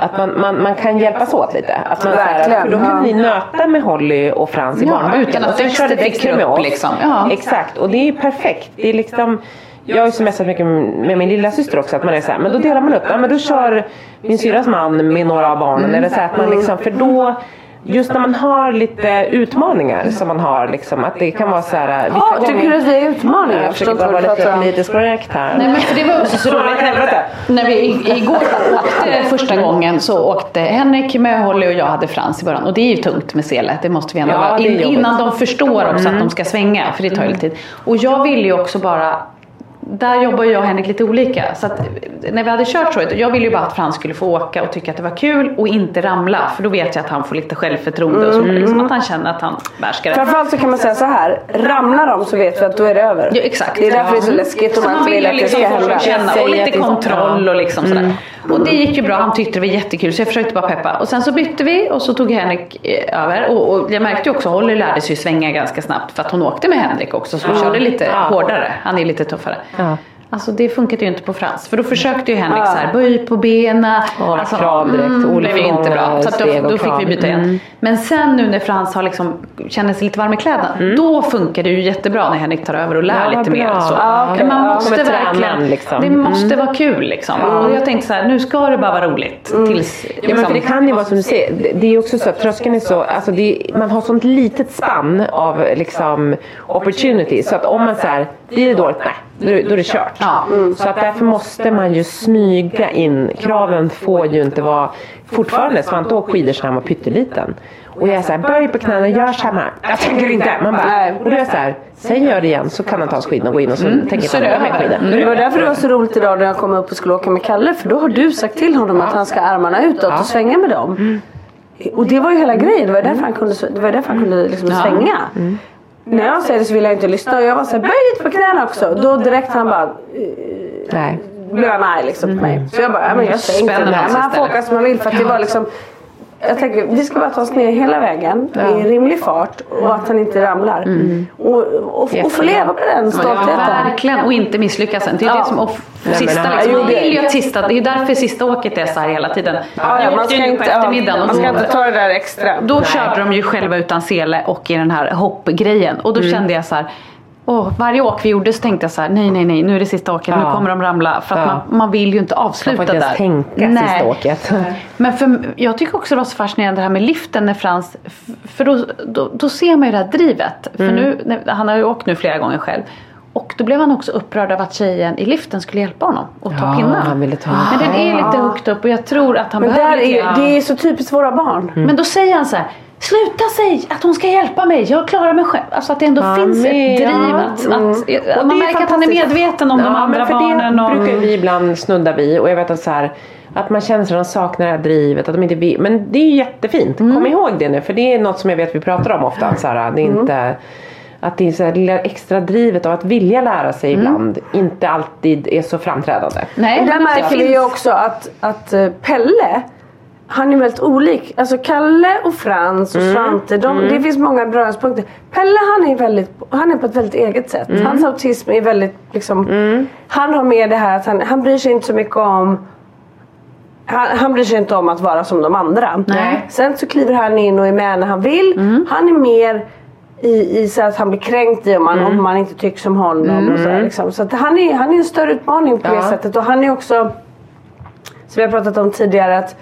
att man, man, man kan hjälpas åt lite. Att man, Verkligen, för då kan ja. ni nöta med Holly och Frans i Ja, utan att Och sen körde Dexter med oss. liksom. Ja. Exakt, och det är ju perfekt. Det är liksom, jag har ju smsat mycket med min lilla syster också att man är så här, men då delar man upp. Ja, men då kör min syrras man med några av barnen. Eller så här, att man liksom, för då Just när man har lite utmaningar som man har, liksom, att det kan vara så här... Ja, tycker gånger- du att vi är utmaningar? Jag försöker bara vara lite politiskt korrekt här. Nej men för det var också så roligt. När vi igår åkte första gången så åkte Henrik med Holly och jag hade Frans i början. Och det är ju tungt med sele, det måste vi ändå Ja, vara. In. Mm. innan de förstår också att de ska svänga, för det tar ju lite tid. Och jag ville ju också bara där jobbar jag och Henrik lite olika. Så när vi hade kört så, jag ville ju bara att Frans skulle få åka och tycka att det var kul och inte ramla. För då vet jag att han får lite självförtroende och så. Mm. Liksom att han känner att han behärskar det. Framförallt så kan man säga så här. Ramlar de så vet vi att då är det över. Ja, exakt. Det är därför det är så läskigt om man vill ju att det liksom ska hända. känna och lite kontroll och liksom sådär. Och det gick ju bra, han tyckte det var jättekul så jag försökte bara peppa. Och sen så bytte vi och så tog Henrik eh, över. Och, och jag märkte ju också, Holly lärde sig svänga ganska snabbt för att hon åkte med Henrik också så hon körde lite hårdare. Han är lite tuffare. Ja. Alltså det funkade ju inte på Frans. För då försökte ju Henrik Ja. så här, böj på benen. Ja, alltså, krav direkt, Mm, olika blev inte bra. Så då, då fick vi byta igen. Mm. Men sen nu när Frans har liksom, känner sig lite varm i kläderna. Då funkar det ju jättebra när Henrik tar över och lär Ja, lite mer. bra. Så. Ja. Men man Ja, måste tränaren, verkligen, liksom. det måste vara kul liksom. Och jag tänkte så här, nu ska det bara vara roligt. Tills, Ja, men för det liksom- kan ju vara som du säger, det- är också så att tröskeln är så, alltså det, man har sånt litet spann av liksom opportunity så att om man säger blir det dåligt, nej, då, är- det kört. Ja. Så att därför måste man ju smyga in, kraven får ju inte vara, fortfarande Svante åkte skidor sedan han var pytteliten. Och jag är såhär, böj på knäna, gör samma. Jag tänker inte. Man bara, och då är jag såhär, sen gör det igen så kan han ta skidorna och gå in och så tänker så han åka med över. skidor. Det var därför det var så roligt idag när jag kom upp och skulle åka med Kalle för då har du sagt till honom att han ska armarna utåt och svänga med dem. Och det var ju hela grejen, det var därför han kunde, det var därför han kunde liksom svänga. När jag säger det så vill jag inte lyssna och jag var såhär, böj lite på knäna också. Då direkt han bara, Nej. blev han arg liksom på mig. Så jag bara, ja, men jag säger inte det. Men han får åka som han vill för att det var liksom jag tänker vi ska bara ta oss ner hela vägen i rimlig fart och att han inte ramlar. Och, och, och, få leva på den Ja, stoltheten. verkligen. Och inte misslyckas sen. Det är ju Ja. det som och men sista liksom. Man det- vill ju att sista, det är ju därför sista åket är så här hela tiden. Ja, Jag man åkte ju ska nu inte, på ja, eftermiddagen och man ska då- inte ta det där extra. Då körde de ju själva utan sele och i den här hoppgrejen. Och då Mm. kände jag så här. Åh, varje åk vi gjorde så tänkte jag så här, nej nej nej nu är det sista åket, nu Ja. kommer de ramla. För att Ja. man, man vill ju inte Man avsluta får inte ens där. tänka Nej. sista åket. Men för, jag tycker också det var så fascinerande det här med liften när Frans, för då, då, då ser man ju det här drivet. För Mm. nu, han har ju åkt nu flera gånger själv. Och då blev han också upprörd av att tjejen i liften skulle hjälpa honom och ta Ja, pinnen. ta Men den är lite högt upp och jag tror att han Men behöver där är, det är så typiskt våra barn. men då säger han så här. Sluta säg att hon ska hjälpa mig, jag klarar mig själv. Alltså att det ändå Ja, finns ett driv ja, att, mm. att, Och det man är märker att han är medveten om de andra men för barnen. Det Och, brukar vi ibland snudda vid och jag vet att så här att man känner att de saknar det här drivet, att de inte vill. Men det är ju jättefint. Mm. Kom ihåg det nu för det är något som jag vet vi pratar om ofta. att Så här, det är Mm. inte att det är så här, lilla extra drivet av att vilja lära sig Mm. ibland inte alltid är så framträdande. nej, Och där märker vi ju också att, att eh, Pelle han är väldigt olik. Alltså Kalle och Frans och Svante, de, det finns många beröringspunkter. Pelle han är, väldigt, han är på ett väldigt eget sätt. Hans autism är väldigt liksom, Han har med det här att han, han bryr sig inte så mycket om han, han bryr sig inte om att vara som de andra. Nej. Sen så kliver han in och är med när han vill. Han är mer i, i så att han blir kränkt i om man, om man inte tycker som honom. Och så, här, liksom. så att han, är, han är en större utmaning på det Ja. sättet. Och han är också, som vi har pratat om tidigare, att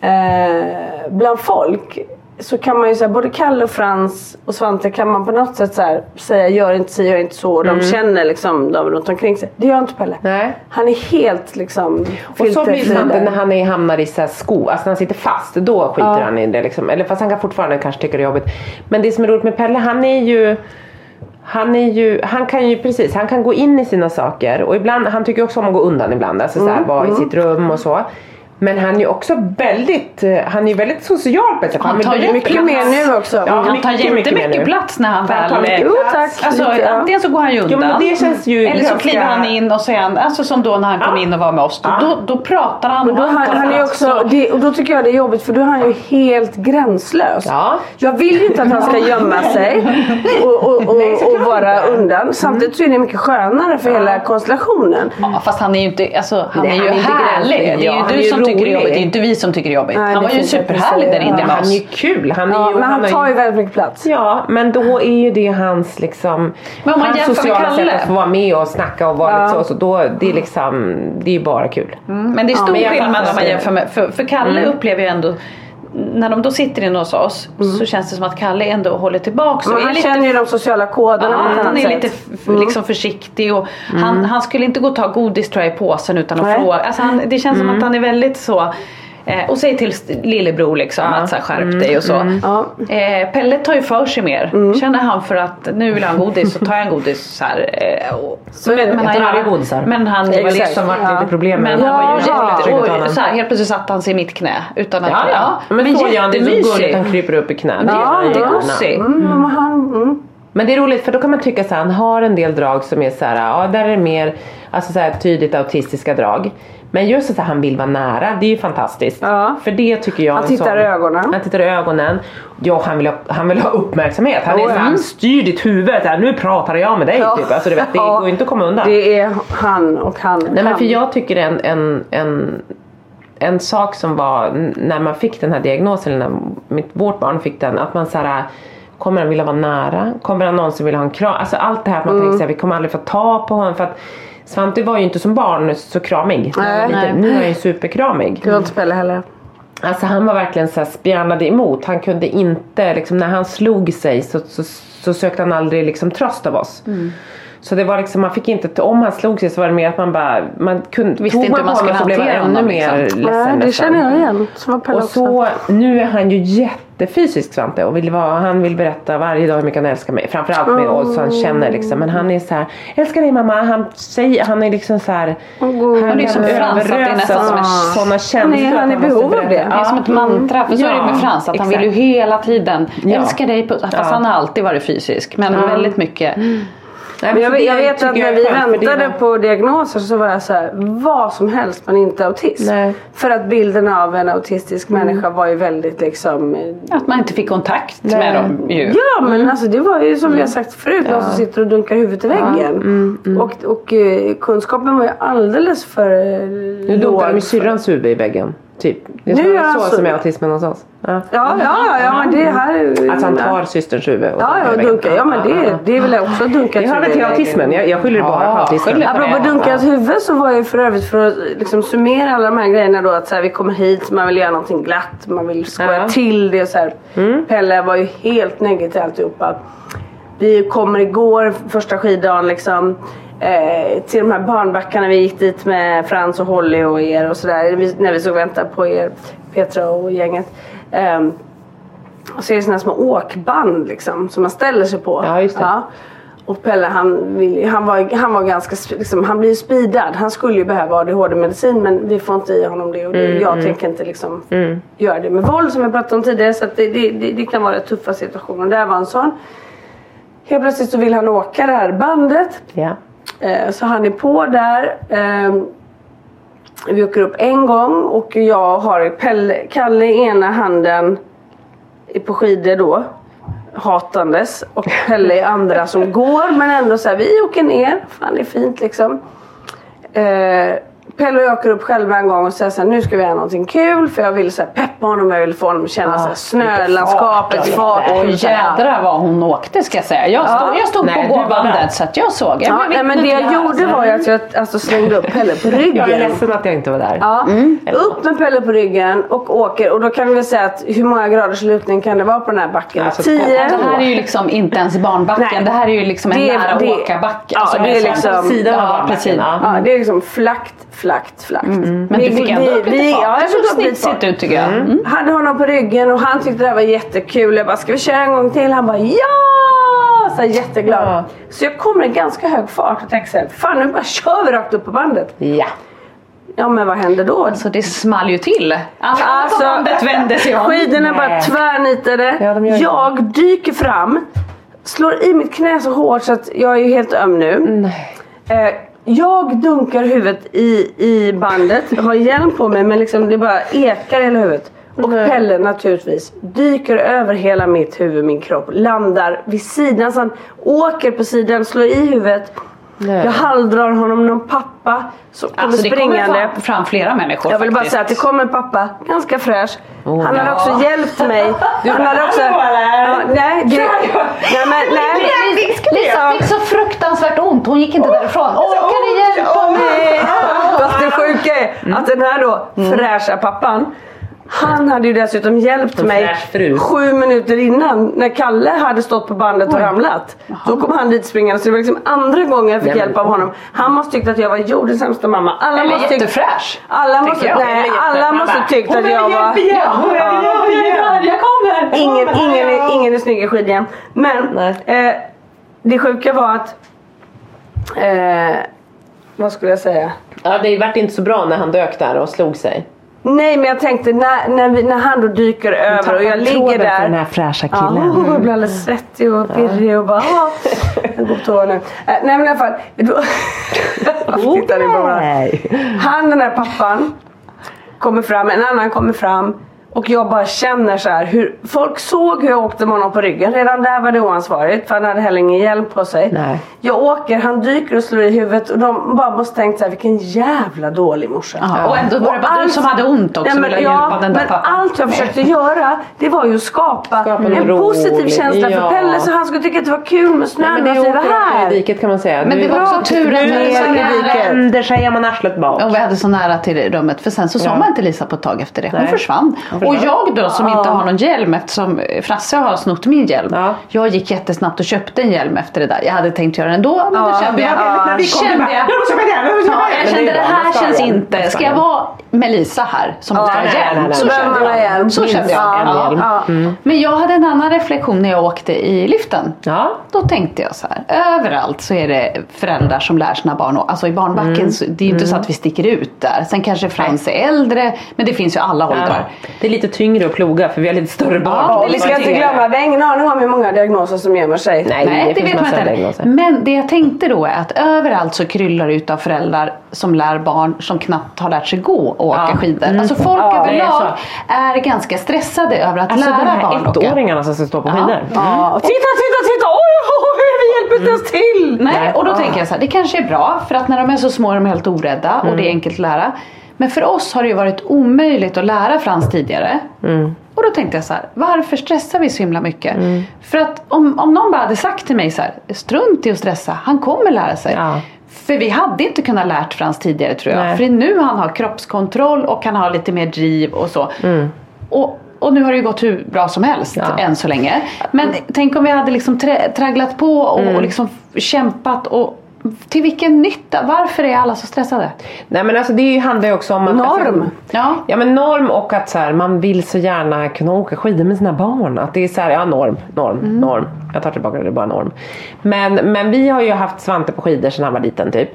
eh, bland folk så kan man ju säga både Kalle och Frans och Svante kan man på något sätt så säga gör inte si, gör inte så. Och de känner liksom de runt omkring sig. Det gör inte Pelle. Nej. Han är helt liksom Och så blir där. när han är, hamnar i så här sko, alltså när han sitter fast, då skiter han i det liksom. Eller fast han kan fortfarande kanske tycka det är jobbigt. Men det som är roligt med Pelle, han är ju han, är ju, han kan ju precis, han kan gå in i sina saker och ibland, han tycker också om att gå undan ibland, alltså så här, vara i sitt rum och så. Men han är ju också väldigt, eh, han är väldigt social på ett sätt. Han vill tar ju Mycket plats. mer nu också. Ja, Han tar jättemycket plats när han Han tar väl... Jo tack. Alltså, lite, ja. antingen så går han ju undan. Jo, ju eller så kliver han in och han, alltså som då när han kom Ja. in och var med oss. Då, Ja. då, då pratar han Men då och han, han är också, det, och då tycker jag det är jobbigt för då är han ju helt gränslös. Ja. Jag vill ju inte att han ska gömma sig och, och, och, Nej, och vara undan. Samtidigt så är det mycket skönare för hela konstellationen. Ja, fast han är ju inte, alltså, han Nej, är ju han är härlig. gränslig. Det är Ja, ju han du som tycker det är jobbigt, det är inte vi som tycker det är jobbigt. Nej, han var ju superhärlig där inne Ja, han är ju kul. Han är Ja, ju, men han ju- tar ju väldigt mycket plats. Ja, men då är ju det hans liksom Men om man hans sociala sätt att få vara med och snacka och vara Ja. lite så, så då, det är liksom, det är ju bara kul. Mm, Men det är stor jag skillnad om man jämför med, för, för Kalle upplever ju ändå när de då sitter inne hos oss så känns det som att Kalle ändå håller tillbaka. Men han lite känner ju de sociala koderna Ja, han är sätt. lite f- liksom försiktig och han, han skulle inte gå och ta godis tror jag i påsen utan att fråga. Alltså han, det känns som att han är väldigt så eh, och säger till lillebror liksom att så här, skärp dig och så. Ja. Eh, Pelle tar ju för sig mer. Känner han för att nu vill han godis så tar jag en godis så här. Eh, och, Så är det. Jag tar aldrig godisar. Men han Det var Exakt. som var Ja. lite problem med men han var ju Ja, ja. och så här, helt plötsligt satt han sig i mitt knä. Utan att, Ja, ja. Men, så gör han, det så gulligt, han kryper upp i knät. Ja, gillar han det är gärna. gosig. Mm, men han, mm. Men det är roligt för då kan man tycka så här, han har en del drag som är så här, ja där är det mer alltså så här, tydligt autistiska drag. Men just att han vill vara nära, det är ju fantastiskt. Ja. För det tycker jag Han tittar sån- i ögonen. Han tittar i ögonen. Ja, han vill ha, han vill ha uppmärksamhet. Han är Oh, ja. han styr ditt huvud. Här, nu pratar jag med dig. Typ. Alltså, du vet, det Ja. går inte att komma undan. Det är han och han. Nej men för jag tycker en, en, en, en sak som var när man fick den här diagnosen, när mitt, vårt barn fick den, att man så här, Kommer han vilja vara nära? Kommer han någonsin vilja ha en kram? Alltså allt det här att man Mm. tänker såhär, vi kommer aldrig få ta på honom. För att Svante var ju inte som barn så kramig. Nej. Nu är han ju superkramig. Det var inte Pelle heller. Alltså han var verkligen så här spjärnade emot. Han kunde inte, liksom, när han slog sig så, så, så sökte han aldrig liksom tröst av oss. Mm. Så det var liksom, man fick inte, om han slog sig så var det mer att man bara, man kunde, Visste tog inte man hur man på honom skulle så blev man ännu mer liksom. ledsen Nej, det nästan. känner jag igen. Så var Och också. så, nu är han ju jättefysisk Svante och vill vara, han vill berätta varje dag hur mycket han älskar mig. Framförallt med oss så han känner liksom. Men han är så här, älskar dig mamma. Han säger, han är liksom så här. Han det är som Frans, att det är nästan som en- sådana känslor. Han är- han är måste behov av det. Det är som ett mantra, för så är det Ja, med Frans. Att han vill ju exakt. hela tiden Ja. älska dig. Fast Ja. han har alltid varit fysisk. Men väldigt mycket. Nej, Men jag, jag vet att när är vi väntade på diagnoser så var jag så här, vad som helst men inte autism. Nej. För att bilden av en autistisk människa var ju väldigt liksom eh, Att man inte fick kontakt Nej. med dem ju. Ja Mm. men alltså det var ju som vi har sagt förut, någon som sitter och dunkar huvudet i väggen. Mm, Och, och eh, kunskapen var ju alldeles för eh, Nu dunkar de ju syrrans huvud i väggen. Typ. Det är Nu så, gör han så så. som är autismen hos oss. Ja. Ja, ja, ja, men det här är- Att han tar systerns huvud och Ja, ja, dunkar. Ja men det, det är väl också dunkat Det hör väl till autismen. Jag, jag skyller det bara på Ja, autismen. Apropå det. dunkat huvud så var ju för övrigt för att liksom summera alla de här grejerna då att så här, vi kommer hit, man vill göra någonting glatt, man vill skoja Ja. till det och så här. Pelle var ju helt negativ till alltihopa. Vi kommer igår, första skiddagen liksom. Eh, till de här barnbackarna, vi gick dit med Frans och Holly och er och sådär. När vi såg vänta på er, Petra och gänget. Ehm, och så är det sådana små åkband liksom som man ställer sig på. Ja, just det. Och Pelle han, vill, han, var, han var ganska, liksom, han blir ju speedad. Han skulle ju behöva ADHD-medicin men vi får inte i honom det. Och det, Mm, jag tänker inte liksom göra det med våld som jag pratade om tidigare. Så det, det, det, det kan vara tuffa situationer. Och det här var en sån. Helt plötsligt så vill han åka det här bandet. Ja. Eh, Så han är på där. Ehm, Vi åker upp en gång och jag har Pelle, Kalle i ena handen på skidor då. Hatandes. Och Pelle i andra som går men ändå så här, vi åker ner. Fan det är fint liksom. Eh, Pelle och jag åker upp själva en gång och säger så här, nu ska vi göra någonting kul för jag vill så här, peppa honom, jag vill få honom att känna så här, snölandskapet, fart. Oj och så här. jädrar vad hon åkte ska jag säga. Jag stod, jag stod Nej, på gåbandet så att jag såg. Jag Ja, nej, men det jag till gjorde var ju att jag alltså, slängde upp Pelle på Jag är ryggen. ledsen att jag inte var där. Ja, upp med Pelle på ryggen och åker och då kan vi väl säga att hur många graders lutning kan det vara på den här backen? Alltså, 10? Det här är ju liksom inte ens barnbacken. Nej. Det här är ju liksom en Det är- nära åkarbacke. ja, Alltså, det är som- liksom- Sidan av Ja, ja. Ja, det är liksom flakt, flakt, flakt. Men du fick ändå upp lite fart. Ja, jag det såg fick upp lite snitsigt fart. ut tycker jag. Mm. Hade honom på ryggen och han tyckte det här var jättekul. Jag bara, ska vi köra en gång till? Han bara, ja! Så här, jätteglad. Ja. Så jag kommer i ganska hög fart och tänker så här, fan nu bara kör vi rakt upp på bandet. Ja. Ja men vad hände då? Alltså det small ju till. Alltså, på bandet vände sig om. Skidorna bara tvärnitade. Ja, jag dyker fram, slår i mitt knä så hårt så att jag är ju helt öm nu. Nej. Eh, jag dunkar huvudet i, i bandet, har hjälm på mig men liksom det bara ekar i hela huvudet. Och Pelle naturligtvis dyker över hela mitt huvud, min kropp, landar vid sidan han åker på sidan, slår i huvudet. Nej. Jag halvdrar honom någon pappa som kommer Alltså det kommer springande. fram, fram flera människor Jag vill bara faktiskt. säga att det kom en pappa, ganska fräsch. Oh, han ja. också hjälpt mig. Han hade också... Ja, nej, det, nej, men, nej. Lisa fick så fruktansvärt ont. Hon gick inte därifrån. Åh, kan ni hjälpa mig? Fast det sjuka är att den här då fräscha pappan han hade ju dessutom hjälpt mig sju minuter innan när Kalle hade stått på bandet och ramlat. Då kom han dit springande så det var liksom andra gången jag fick hjälp av honom. Han måste tyckt att jag var jordens sämsta mamma. Alla Eller måste jättefräsch. Alla måste, jag. nej, alla måste tyckt "Hon att jag var... hon behöver hjälp igen." Jag kommer! Ingen, ingen, är, ingen är snygg i skidor Men eh, det sjuka var att... Eh, vad skulle jag säga? Ja, det vart inte så bra när han dök där och slog sig. Nej men jag tänkte när, när, vi, när han då dyker över och jag ligger där. den här fräscha Ja, killen. oh, jag blir alldeles svettig och pirrig och bara ah, jag går på toa nu. Eh, nej men i alla fall. Då? Nej. Han den här pappan kommer fram, en annan kommer fram och jag bara känner så här hur folk såg hur jag åkte med honom på ryggen. Redan där var det oansvarigt för han hade heller ingen hjälm på sig. Nej. Jag åker, han dyker och slår i huvudet och de bara måste tänkt så här vilken jävla dålig morsa. Ja, och ändå var det bara du allt- som hade ont också Nej, och men, ville ja, hjälpa den där men pappan. allt jag försökte göra det var ju att skapa, Skapa en något positiv känsla ja. för Pelle så han skulle tycka att det var kul med snön Men när det vi var här. i diket kan man säga. Men Du- det var också tur att vi vänder sig om man arslet bak. Och vi hade så nära till rummet för sen så såg Ja. man inte Lisa på ett tag efter det. Hon Nej. försvann. Och jag då som inte har någon hjälm eftersom Frasse har snott min hjälm. Ja. Jag gick jättesnabbt och köpte en hjälm efter det där. Jag hade tänkt göra det ändå men då kände jag, kände jag, "Jag måste köpa en hjälm, jag måste köpa ja, en hjälm." jag Men kände det här känns inte. Ska jag vara med Lisa här som måste ha nej, hjälm? Så kände jag. hjälm? Så kände jag. Ja, Ja. ja. Men jag hade en annan reflektion när jag åkte i liften. Ja. Då tänkte jag så här, överallt så är det föräldrar som lär sina barn. Alltså i barnbacken, Mm. så, det är ju inte så att vi sticker ut där. Sen kanske Frans är äldre, men det finns ju alla åldrar. Det är lite tyngre att ploga för vi har lite större barn. Ja, det vi ska inte glömma, vi har ingen aning om hur många diagnoser som gömmer sig. Nej, Nej, det, finns vet man inte. diagnoser. Men det jag tänkte då är att överallt så kryllar det ut av föräldrar som lär barn som knappt har lärt sig gå åka skidor. Alltså folk är överlag så. är, ganska stressade över att Alltså de lära här barn åka. ettåringarna som ska stå på skidor. Och titta, titta, titta! Oj, oj, oj, vi hjälper inte ens till! Nej, och då tänker jag så här, det kanske är bra för att när de är så små är de helt orädda och det är enkelt att lära. Men för oss har det ju varit omöjligt att lära Frans tidigare. Och då tänkte jag så här, varför stressar vi så himla mycket? För att om, om någon bara hade sagt till mig så här, strunt i att stressa, han kommer lära sig. Ja. För vi hade inte kunnat lärt Frans tidigare tror jag. Nej. För nu han har kroppskontroll och han har lite mer driv och så. Och, och nu har det ju gått hur bra som helst Ja. än så länge. Men tänk om vi hade liksom tragglat på och, och liksom kämpat och till vilken nytta? Varför är alla så stressade? Nej men alltså det handlar ju också om att... Norm. Alltså, Ja. Ja men norm och att så här, man vill så gärna kunna åka skidor med sina barn. Att det är så här, ja norm, norm, Mm. norm. Jag tar tillbaka det, det är bara norm. Men, men vi har ju haft Svante på skidor sedan han var liten typ.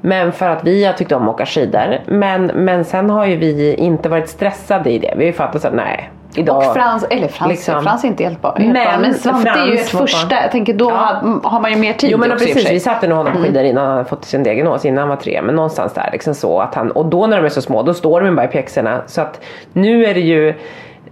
Men för att vi har tyckt om att åka skidor. Men, men sen har ju vi inte varit stressade i det. Vi har ju fattat så här, nej. Idag, Och Frans, eller Frans, liksom. Frans är inte hjälpbar. Men Men, men Svante är ju ett första, jag tänker då Ja. har, man ju mer tid Jo men också och precis, vi satte nog honom på skidor innan han fått sin diagnos, innan han var tre. Men någonstans där liksom så att han, och då när de är så små då står de bara i pjäxorna. Så att nu är det ju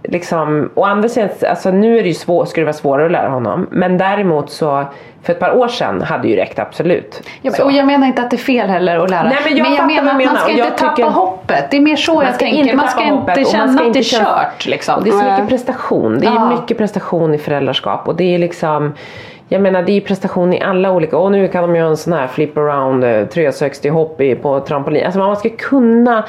liksom, å andra sidan, alltså nu är det ju svår, skulle det vara svårare att lära honom. Men däremot så, för ett par år sedan hade ju räckt absolut. Ja, och jag menar inte att det är fel heller att lära. Nej, men jag jag fattar menar att man ska inte jag tappa tycker- hoppet. Det är mer så Man jag tänker. inte man ska inte man känna ska att det är kört liksom. Det är så mycket prestation. Det är Ja. mycket prestation i föräldraskap och det är liksom jag menar det är ju prestation i alla olika, och nu kan de göra en sån här flip around eh, 360 hopp i- på trampolin. Alltså man ska kunna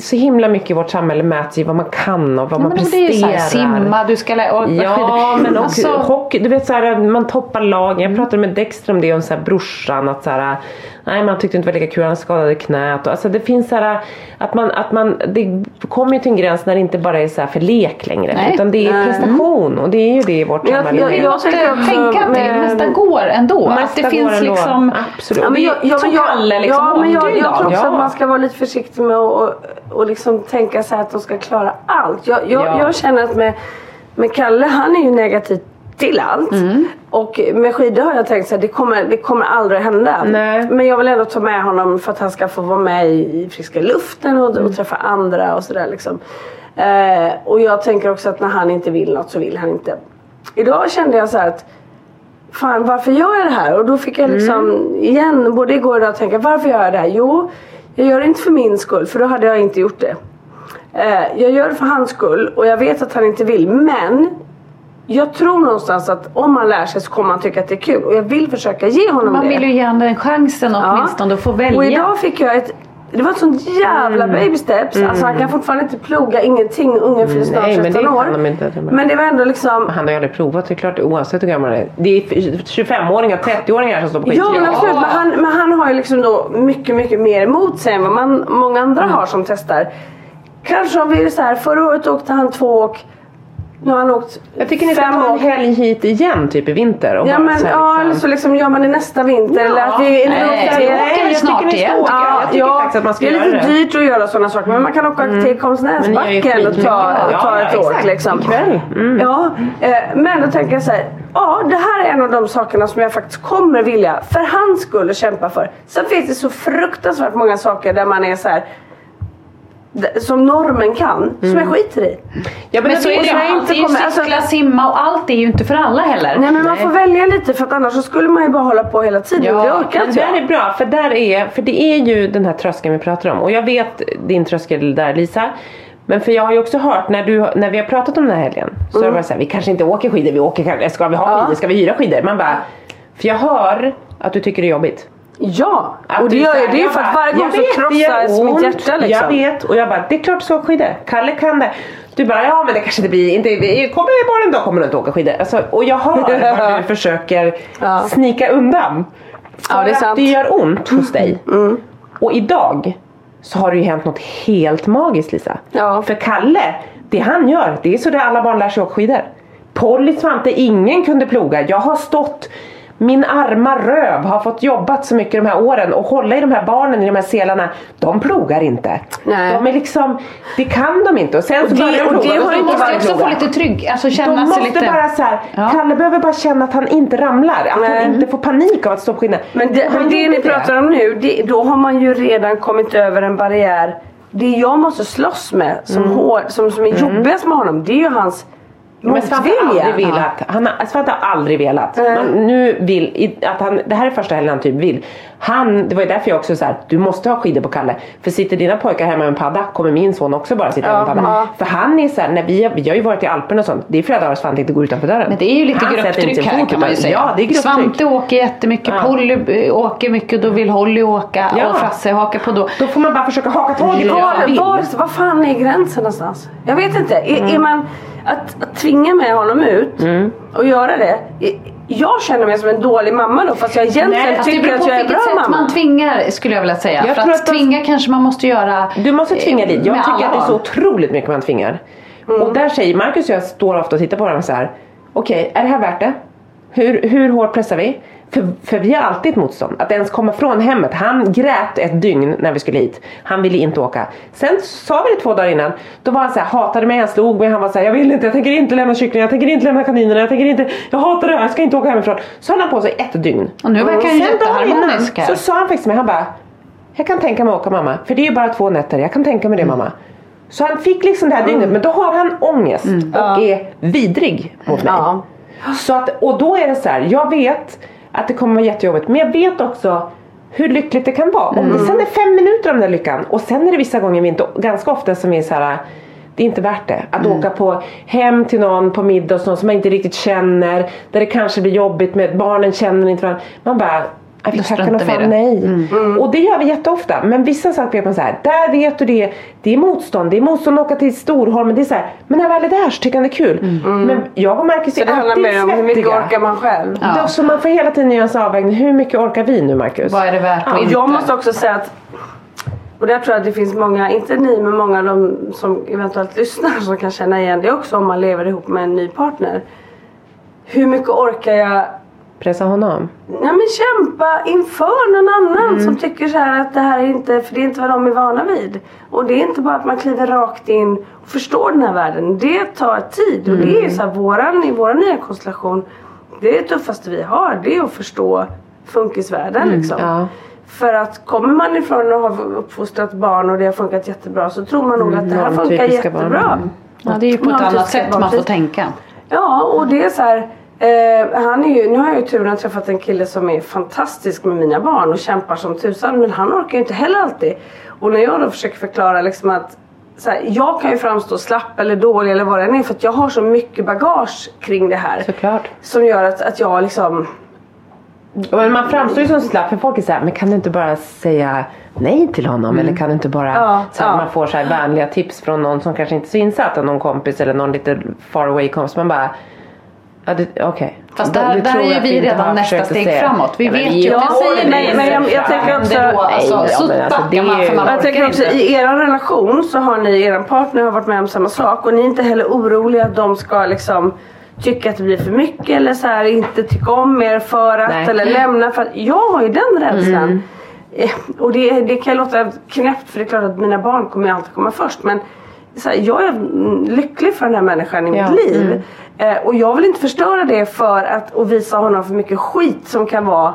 så himla mycket i vårt samhälle mäts i vad man kan och vad Ja, man men det är ju så presterar. här, simma, du ska lära... och- Ja, men också Alltså- hockey, du vet såhär man toppar lag. Jag pratade med Dexter om det och så här, brorsan att såhär, nej man tyckte inte det var lika kul, han skadade knät. Och, alltså det finns såhär att man, att man, det kommer ju till en gräns när det inte bara är så här för lek längre. Nej. Utan det är prestation och det är ju det i vårt jag- samhälle. jag- jag måste tänker tänka att det mesta går ändå. att det finns ändå. liksom... Absolut. Ja, men jag, jag, jag, Kalle liksom ja, men jag, åkte jag tror också Ja. att man ska vara lite försiktig med att och, liksom tänka så här att de ska klara allt. Jag, jag, Ja. jag känner att med, med Kalle, han är ju negativ till allt. Mm. Och med skidor har jag tänkt så här, det kommer, det kommer aldrig hända. Nej. Men jag vill ändå ta med honom för att han ska få vara med i, friska luften och, Mm. och träffa andra och sådär liksom. Eh, och jag tänker också att när han inte vill något så vill han inte. Idag kände jag så här att fan varför gör jag det här? Och då fick jag liksom Mm. igen, både igår och idag tänka varför gör jag det här? Jo, jag gör det inte för min skull för då hade jag inte gjort det. Eh, jag gör det för hans skull och jag vet att han inte vill men jag tror någonstans att om han lär sig så kommer han tycka att det är kul och jag vill försöka ge honom Man det. vill ju ge honom den chansen åtminstone att få välja. Och idag fick jag ett det var ett sånt jävla baby steps. Alltså han kan fortfarande inte ploga ingenting. Ungen fyller snart Nej, men det 13 år. de inte. Men det var ändå liksom Han har ju aldrig provat, det är klart oavsett hur gammal han är. Det är 25-åringar, 30-åringar som står på Ja skidor. men absolut, men han, men han har ju liksom då mycket, mycket mer emot sig än vad man, många andra Mm. har som testar. Kanske om vi är så här, förra året åkte han två åk, nu har han åkt Jag tycker ni ska ta en helg hit igen typ i vinter. Och Ja, men, så här, ja liksom- eller så liksom gör man det nästa vinter. Ja. eller att vi, Nej, eller vi åker- väl jag tycker snart ni ska igen. åka. Ja, jag tycker ja, faktiskt att man ska det är lite. Mm. dyrt att göra sådana saker men man kan åka till gör ju Konstnärsbacken och ta, Ja, ta ja, ett exakt. åk liksom. Mm. Ja, eh, men då tänker jag så här. Ja, det här är en av de sakerna som jag faktiskt kommer vilja för hans skull att kämpa för. Sen finns det så fruktansvärt många saker där man är så här som normen kan, som Mm. jag skiter i. Ja, Men så är det ju alltid. kommer- alltså- cykla, simma och allt är ju inte för alla heller. Nej men man får välja lite för att annars så skulle man ju bara hålla på hela tiden. Ja, det orkar Men inte där är bra, för där är, för det är ju den här tröskeln vi pratar om. Och jag vet din tröskel där Lisa. Men för jag har ju också hört när, du, när vi har pratat om den här helgen. Så Mm. är det bara såhär, vi kanske inte åker skidor, vi åker kanske, ska vi ha skidor, ska vi hyra skidor? Man bara, för jag hör att du tycker det är jobbigt. Ja, Att och det gör här, det är jag för att varje gång jag så krossas mitt hjärta liksom. Jag vet och jag bara, det är klart du ska åka skidor. Kalle kan det. Du bara, ja men det kanske inte blir, inte, kommer bara en dag kommer du inte åka skidor. Alltså, och jag hör vad du försöker Ja. snika undan. För Ja, det är att sant. det gör ont hos dig. Och idag så har det ju hänt något helt magiskt Lisa. Ja. För Kalle, det han gör, det är så där alla barn lär sig åka skidor. Polly, Svante, ingen kunde ploga. Jag har stått min arma röv har fått jobbat så mycket de här åren och hålla i de här barnen i de här selarna. De plogar inte. Nej. De är liksom, det kan de inte. Och sen så det- börjar de och ploga. det och inte Man börjar måste de också få lite trygg, alltså De känna måste sig lite... bara så här, Ja. Kalle behöver bara känna att han inte ramlar. Att Nej. han inte får panik av att stå på skidorna. Men det, men det ni pratar om nu, det, då har man ju redan kommit över en barriär. Det jag måste slåss med, som, Mm. hår, som, som är jobbigast med honom, det är ju hans Men Svante har aldrig velat. Han har, Svante har aldrig velat. Nej. Man, nu vill, att han, det här är första helgen han typ vill. Han, det var ju därför jag också så här, du måste ha skidor på Kalle. För sitter dina pojkar hemma med en padda kommer min son också bara sitta hemma med en padda. ja. För han är så här, när vi, vi har ju varit i Alperna och sånt. Det är flera dagar Svante inte går utanför dörren. Men det är ju lite Han grupptryck här kan man ju säga. Ja, det är grupptryck. Svante åker jättemycket, Ja. Polly eh, åker mycket, då vill Holly åka Ja. och Frasse hakar på då. Då får man bara försöka haka tag i det var fan är gränsen någonstans? Jag vet inte. Är, Mm. är man att, att tvinga med honom ut och göra det. Jag känner mig som en dålig mamma då fast jag egentligen Nej, Fast tycker att jag är bra sätt mamma. man tvingar skulle jag vilja säga. Jag För tror att, att de- tvinga kanske man måste göra Du måste tvinga dit. Jag tycker att det är så otroligt mycket man tvingar. Och där säger Marcus och jag står ofta och tittar på varandra så här. Okej, är det här värt det? Hur, hur hårt pressar vi? För, för vi har alltid ett motstånd. Att ens komma från hemmet. Han grät ett dygn när vi skulle hit. Han ville inte åka. Sen sa vi det två dagar innan. Då var han så här, hatade mig, han slog mig. Han var så här, jag vill inte, jag tänker inte lämna kycklingen, jag tänker inte lämna kaninerna, jag tänker inte, jag hatar det här, jag ska inte åka hemifrån. Så höll han på sig ett dygn. Och nu verkar han jätteharmonisk här. så sa han faktiskt till mig, han bara Jag kan tänka mig att åka mamma, för det är ju bara två nätter, jag kan tänka mig det Mm. mamma. Så han fick liksom det här dygnet men då har han ångest och är vidrig mot mig. Ja. Så att, och då är det så här, jag vet att det kommer vara jättejobbigt men jag vet också hur lyckligt det kan vara. Om det sen är fem minuter av den där lyckan och sen är det vissa gånger vi inte, ganska ofta som är så här det är inte värt det. Att åka på hem till någon på middag hos någon som man inte riktigt känner. Där det kanske blir jobbigt med barnen känner inte varandra. Man bara "Nej, vi Då tackar struntar nog vi i fan det." nej. Och det gör vi jätteofta. Men vissa saker vet man så här, där vet du det. Det är motstånd. Det är motstånd att åka till Storholmen. Det är så här, men när väl är där så tycker han det är kul. Men jag och Marcus Så är det handlar alltid mer om hur mycket svettiga. orkar man själv. Då, så man får hela tiden göra en avvägning. Hur mycket orkar vi nu Marcus? Vad är det värt och Och inte? jag måste också säga att och där tror jag att det finns många, inte ni men många av de som eventuellt lyssnar som kan känna igen det också om man lever ihop med en ny partner. Hur mycket orkar jag Pressa honom. ja, men kämpa inför någon annan som tycker så här att det här är inte, för det är inte vad de är vana vid. Och det är inte bara att man kliver rakt in och förstår den här världen. Det tar tid och det är så här, våran, i vår nya konstellation, det är det tuffaste vi har, det är att förstå funkisvärlden liksom. ja. För att kommer man ifrån att ha uppfostrat barn och det har funkat jättebra så tror man nog att det här funkar barn. jättebra. Mm. Ja, det är ju på ett annat sätt man får tänka. Ja, och det är så här. Eh, han är ju, nu har jag ju turen att träffat en kille som är fantastisk med mina barn och kämpar som tusan men han orkar ju inte heller alltid. Och när jag då försöker förklara liksom att här, jag kan ju framstå slapp eller dålig eller vad det än är för att jag har så mycket bagage kring det här. Såklart. Som gör att, att jag liksom Men man framstår ju som slapp för folk är såhär, men kan du inte bara säga nej till honom? Eller kan du inte bara, Ja, så här, ja. man får så här vänliga tips från någon som kanske inte är så insatt någon kompis eller någon lite far away kompis. Man bara, ja det- okej. Fast Det- där, det där tror är ju vi redan nästa steg säga. framåt. Vi vet ju att jag säger men- nej. men jag- jag tänker också- alltså, Nej, så alltså, det man för man Jag tänker också inte. i er relation så har ni, er partner har varit med om samma sak och ni är inte heller oroliga att de ska liksom tycka att det blir för mycket eller så här, inte tycka om er för att Nej. eller lämna för att jag har ju den rädslan. Eh, Och det, det kan låta knäppt för det är klart att mina barn kommer ju alltid komma först men så här, jag är mm, lycklig för den här människan i Ja, mitt liv. Eh, och jag vill inte förstöra det för att och visa honom för mycket skit som kan vara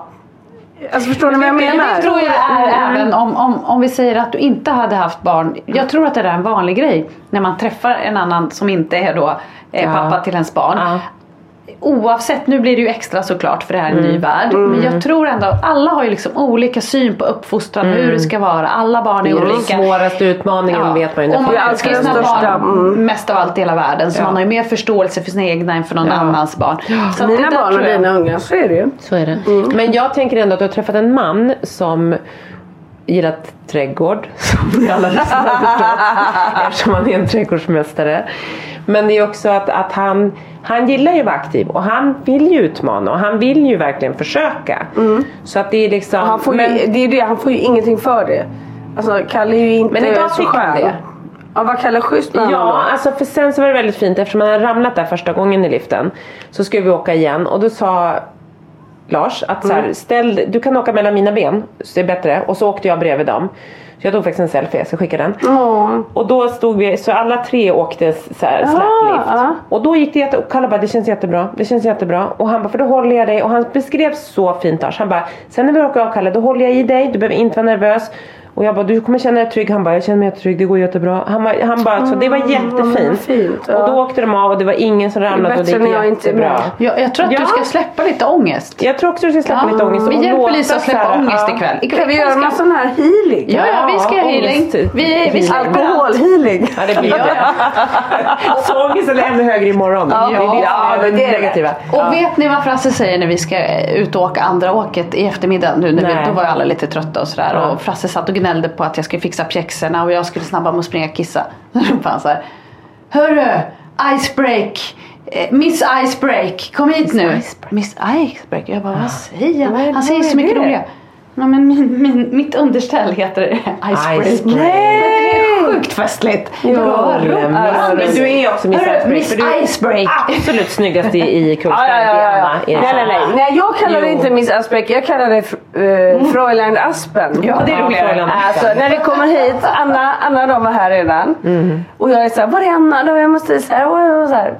Alltså förstår ni vad jag menar? Det tror jag är även om, om, om vi säger att du inte hade haft barn. Jag tror att det där är en vanlig grej. När man träffar en annan som inte är då eh, Ja. pappa till ens barn. Ja. Oavsett, nu blir det ju extra såklart för det här är en Mm. ny värld. Men jag tror ändå att alla har ju liksom olika syn på uppfostran, hur det ska vara. Alla barn är Mm. Det är den olika. svåraste utmaningen vet man ju. folk man älskar sina den största, barn mm. mest av allt i hela världen. Så Ja. man har ju mer förståelse för sina egna än för någon Ja. annans barn. Så Mina barn och dina ungar, så är det ju. Så är det. Men jag tänker ändå att du har träffat en man som gillat trädgård. Som vi alla lyssnar på. Eftersom han är en trädgårdsmästare. Men det är också att, att han, han gillar ju att vara aktiv och han vill ju utmana och han vill ju verkligen försöka. Så att det är liksom. Och han, får men, ju, det är det, han får ju ingenting för det. Alltså Kalle är ju inte Men idag så fick han skön. det. Ja, var Kalle schysst med honom Ja, då? alltså för sen så var det väldigt fint eftersom han hade ramlat där första gången i liften. Så skulle vi åka igen och då sa Lars att så här, ställ, du kan åka mellan mina ben så det är bättre. Och så åkte jag bredvid dem. Så jag tog faktiskt en selfie, jag ska skicka den. Ja. Och då stod vi, så alla tre åkte så här släplift. ja. Och då gick det jätte, och Kalle bara det känns jättebra, det känns jättebra. Och han bara för då håller jag dig. Och han beskrev så fint Lars. Han bara, sen när vi åker av Kalle då håller jag i dig, du behöver inte vara nervös. Och jag bara, du kommer känna dig trygg. Han bara, jag känner mig jättetrygg, det går jättebra. Han bara, han bara så det var vad jättefint. fint, ja. Och då åkte de av och det var ingen som ramlade och det gick jag inte jättebra. med. Jag, jag tror att Ja. du ska släppa lite ångest. Jag tror också du ska släppa Ja, lite ångest. vi hjälper Lisa att släppa här, ångest ja. ikväll. ikväll Kan vi göra ska- någon sån här healing? Ja, ja, vi ska göra healing. Vi, vi allt. Alkoholhealing. Ja det blir det. Så ångesten är ännu högre imorgon. Ja, ja, det är det. negativa. Och vet ni vad Frasse säger när vi ska ut och åka andra åket i eftermiddag? Nu när vi, då var alla lite trötta och sådär. Och Frasse satt och gnällde på att jag skulle fixa pjäxorna och jag skulle snabba med att springa och kissa. Då ropade han såhär. Hörru! Icebreak! Eh, Miss Icebreak! Kom hit nu! Icebreak. Miss Icebreak? Jag bara, vad säger Vad är- han? Han säger så mycket roliga. Ja, men min, min, mitt underställ heter Icebreak. Icebreak. Sjukt festligt. Ja, men-. Men du är också Miss Icebreak. Miss Icebreak. absolut snyggast i, i Kungsträdgården. ja, ja, ja. Nej, nej, nej. nej jag kallar det inte Miss Asbeck, jag kallar det uh, Fräulein Aspen. Ja, det är roligare. Alltså när vi kommer hit, Anna, Anna de var här redan. Mm. Och jag är såhär, var är Anna då? Jag måste så här, och, så här.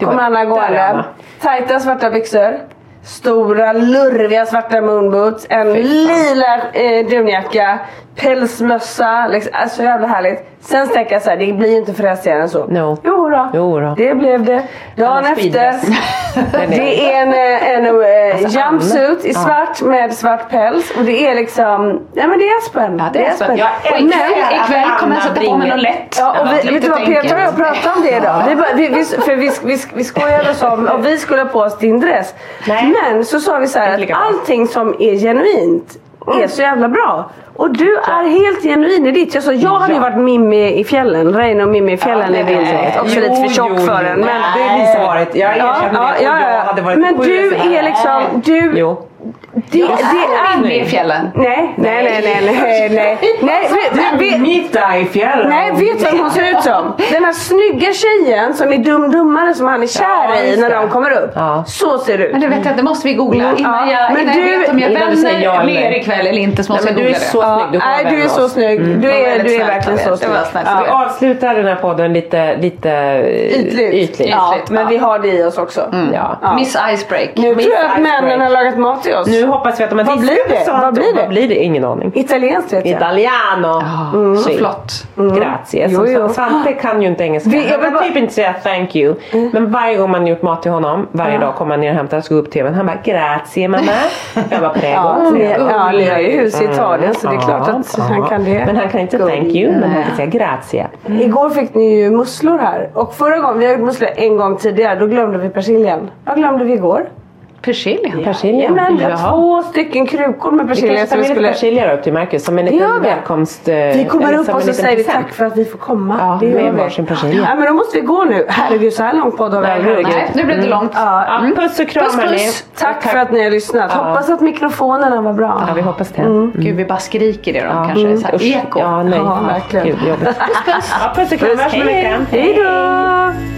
Kommer Anna gående. Tajta svarta byxor. Stora lurviga svarta moonboots. En lila eh, dunjacka. Pälsmössa. Liksom, alltså, så jävla härligt. Sen tänker jag så här, det blir ju inte fräsigare än så. No. Jo då. Jo då. Det blev det. Dagen Anna efter. det är en, eh, en, en Alltså, jumpsuit i Anna. svart med svart päls. Och det är liksom, ja men det är Aspen. Ja, det är Aspen. Jag Och älskar ikväll, att ikväll kommer jag Anna sätta på mig något lätt. Ja, och vi, vet du vad. Peter och jag pratade om det idag? Vi, bara, vi, vi, för vi, vi, vi skojade oss om och vi skulle ha på oss din dress. Nej. Men så sa vi så här att allting som är genuint är så jävla bra. Och du är helt genuin i ditt. Jag, sa, jag hade ju Ja. varit Mimmi i fjällen. Reine och Mimmi i fjällen Ja, i din säkert. Också Jo, lite för tjock jo, för den. Men, det är vi som varit. Jag Ja, erkänner ja, det. Och ja, jag ja. hade varit Men du är liksom... Du, Jo. Det, det är... Mimmi i fjällen. Nej, nej, nej, nej, nej, nej. nej. vet- vet- Mitta i fjällen. Nej, vet du vem hon ser ut som? Den här snygga tjejen som är dum-dummare som han är kär Ja, i när det. de kommer upp. Ja. Så ser det ut. Men det vet jag, det måste vi googla. Mm, Innan ja. jag, Men innan du- jag vet om jag du säger ja med nej. er ikväll eller inte så måste Nej, jag du är googla så det. snygg. Du nej, du är så med snygg. Du, Det var är, du är verkligen så snygg. Det. Vi avslutar den här podden lite, lite eh, Ytligt. ytligt. Ja, Ytligt, men vi har det i oss också. Ja. Miss Icebreak. Nu tror jag att männen har lagat mat till oss. Nu hoppas vi att de har Vad blir diskat det? Vad blir det? Vad blir det? Ingen aning. Italienskt vet jag. Italiano. Mm. Så flott. Grazie. Jo, jo. Svante kan ju inte engelska. Vi- jag han vill typ inte säga thank you. Men varje gång man gjort mat till honom, varje dag kommer han ner och hämtar, gå upp tvn. Han bara grazie mamma. Jag bara prego. Ja, ni, ja, ni har ju hus i Mm. Italien så det är klart att Ja, han ja. kan det. Men han kan inte thank you, men han kan säga grazie. Igår fick ni ju musslor här. Och förra gången, vi har gjort musslor en gång tidigare, då glömde vi persiljan. Vad glömde vi igår? Persilja. Persilja. Men vi Jaha. två stycken krukor med Vi persilja kanske tar som vi med skulle... persilja upp till Marcus som en Det liten vi. välkomst. eh, Vi kommer upp och så säger vi tack för att vi får komma. Ja, det med gör vi. varsin persilja. Ja, men då måste vi gå nu. Herregud, så här långt podd har vi gjort. Nej, nu blev det långt. Ja, Ja, puss och kram Puss, puss. Tack för att ni har lyssnat. Hoppas att mikrofonerna var bra. Ja, vi hoppas det. Gud, vi bara skriker i dem Ja. kanske. Så här, eko. Ja, nej. Ja, verkligen. Gud, jobbigt. Ja, puss och kram. Vi hörs om en vecka. Hej då!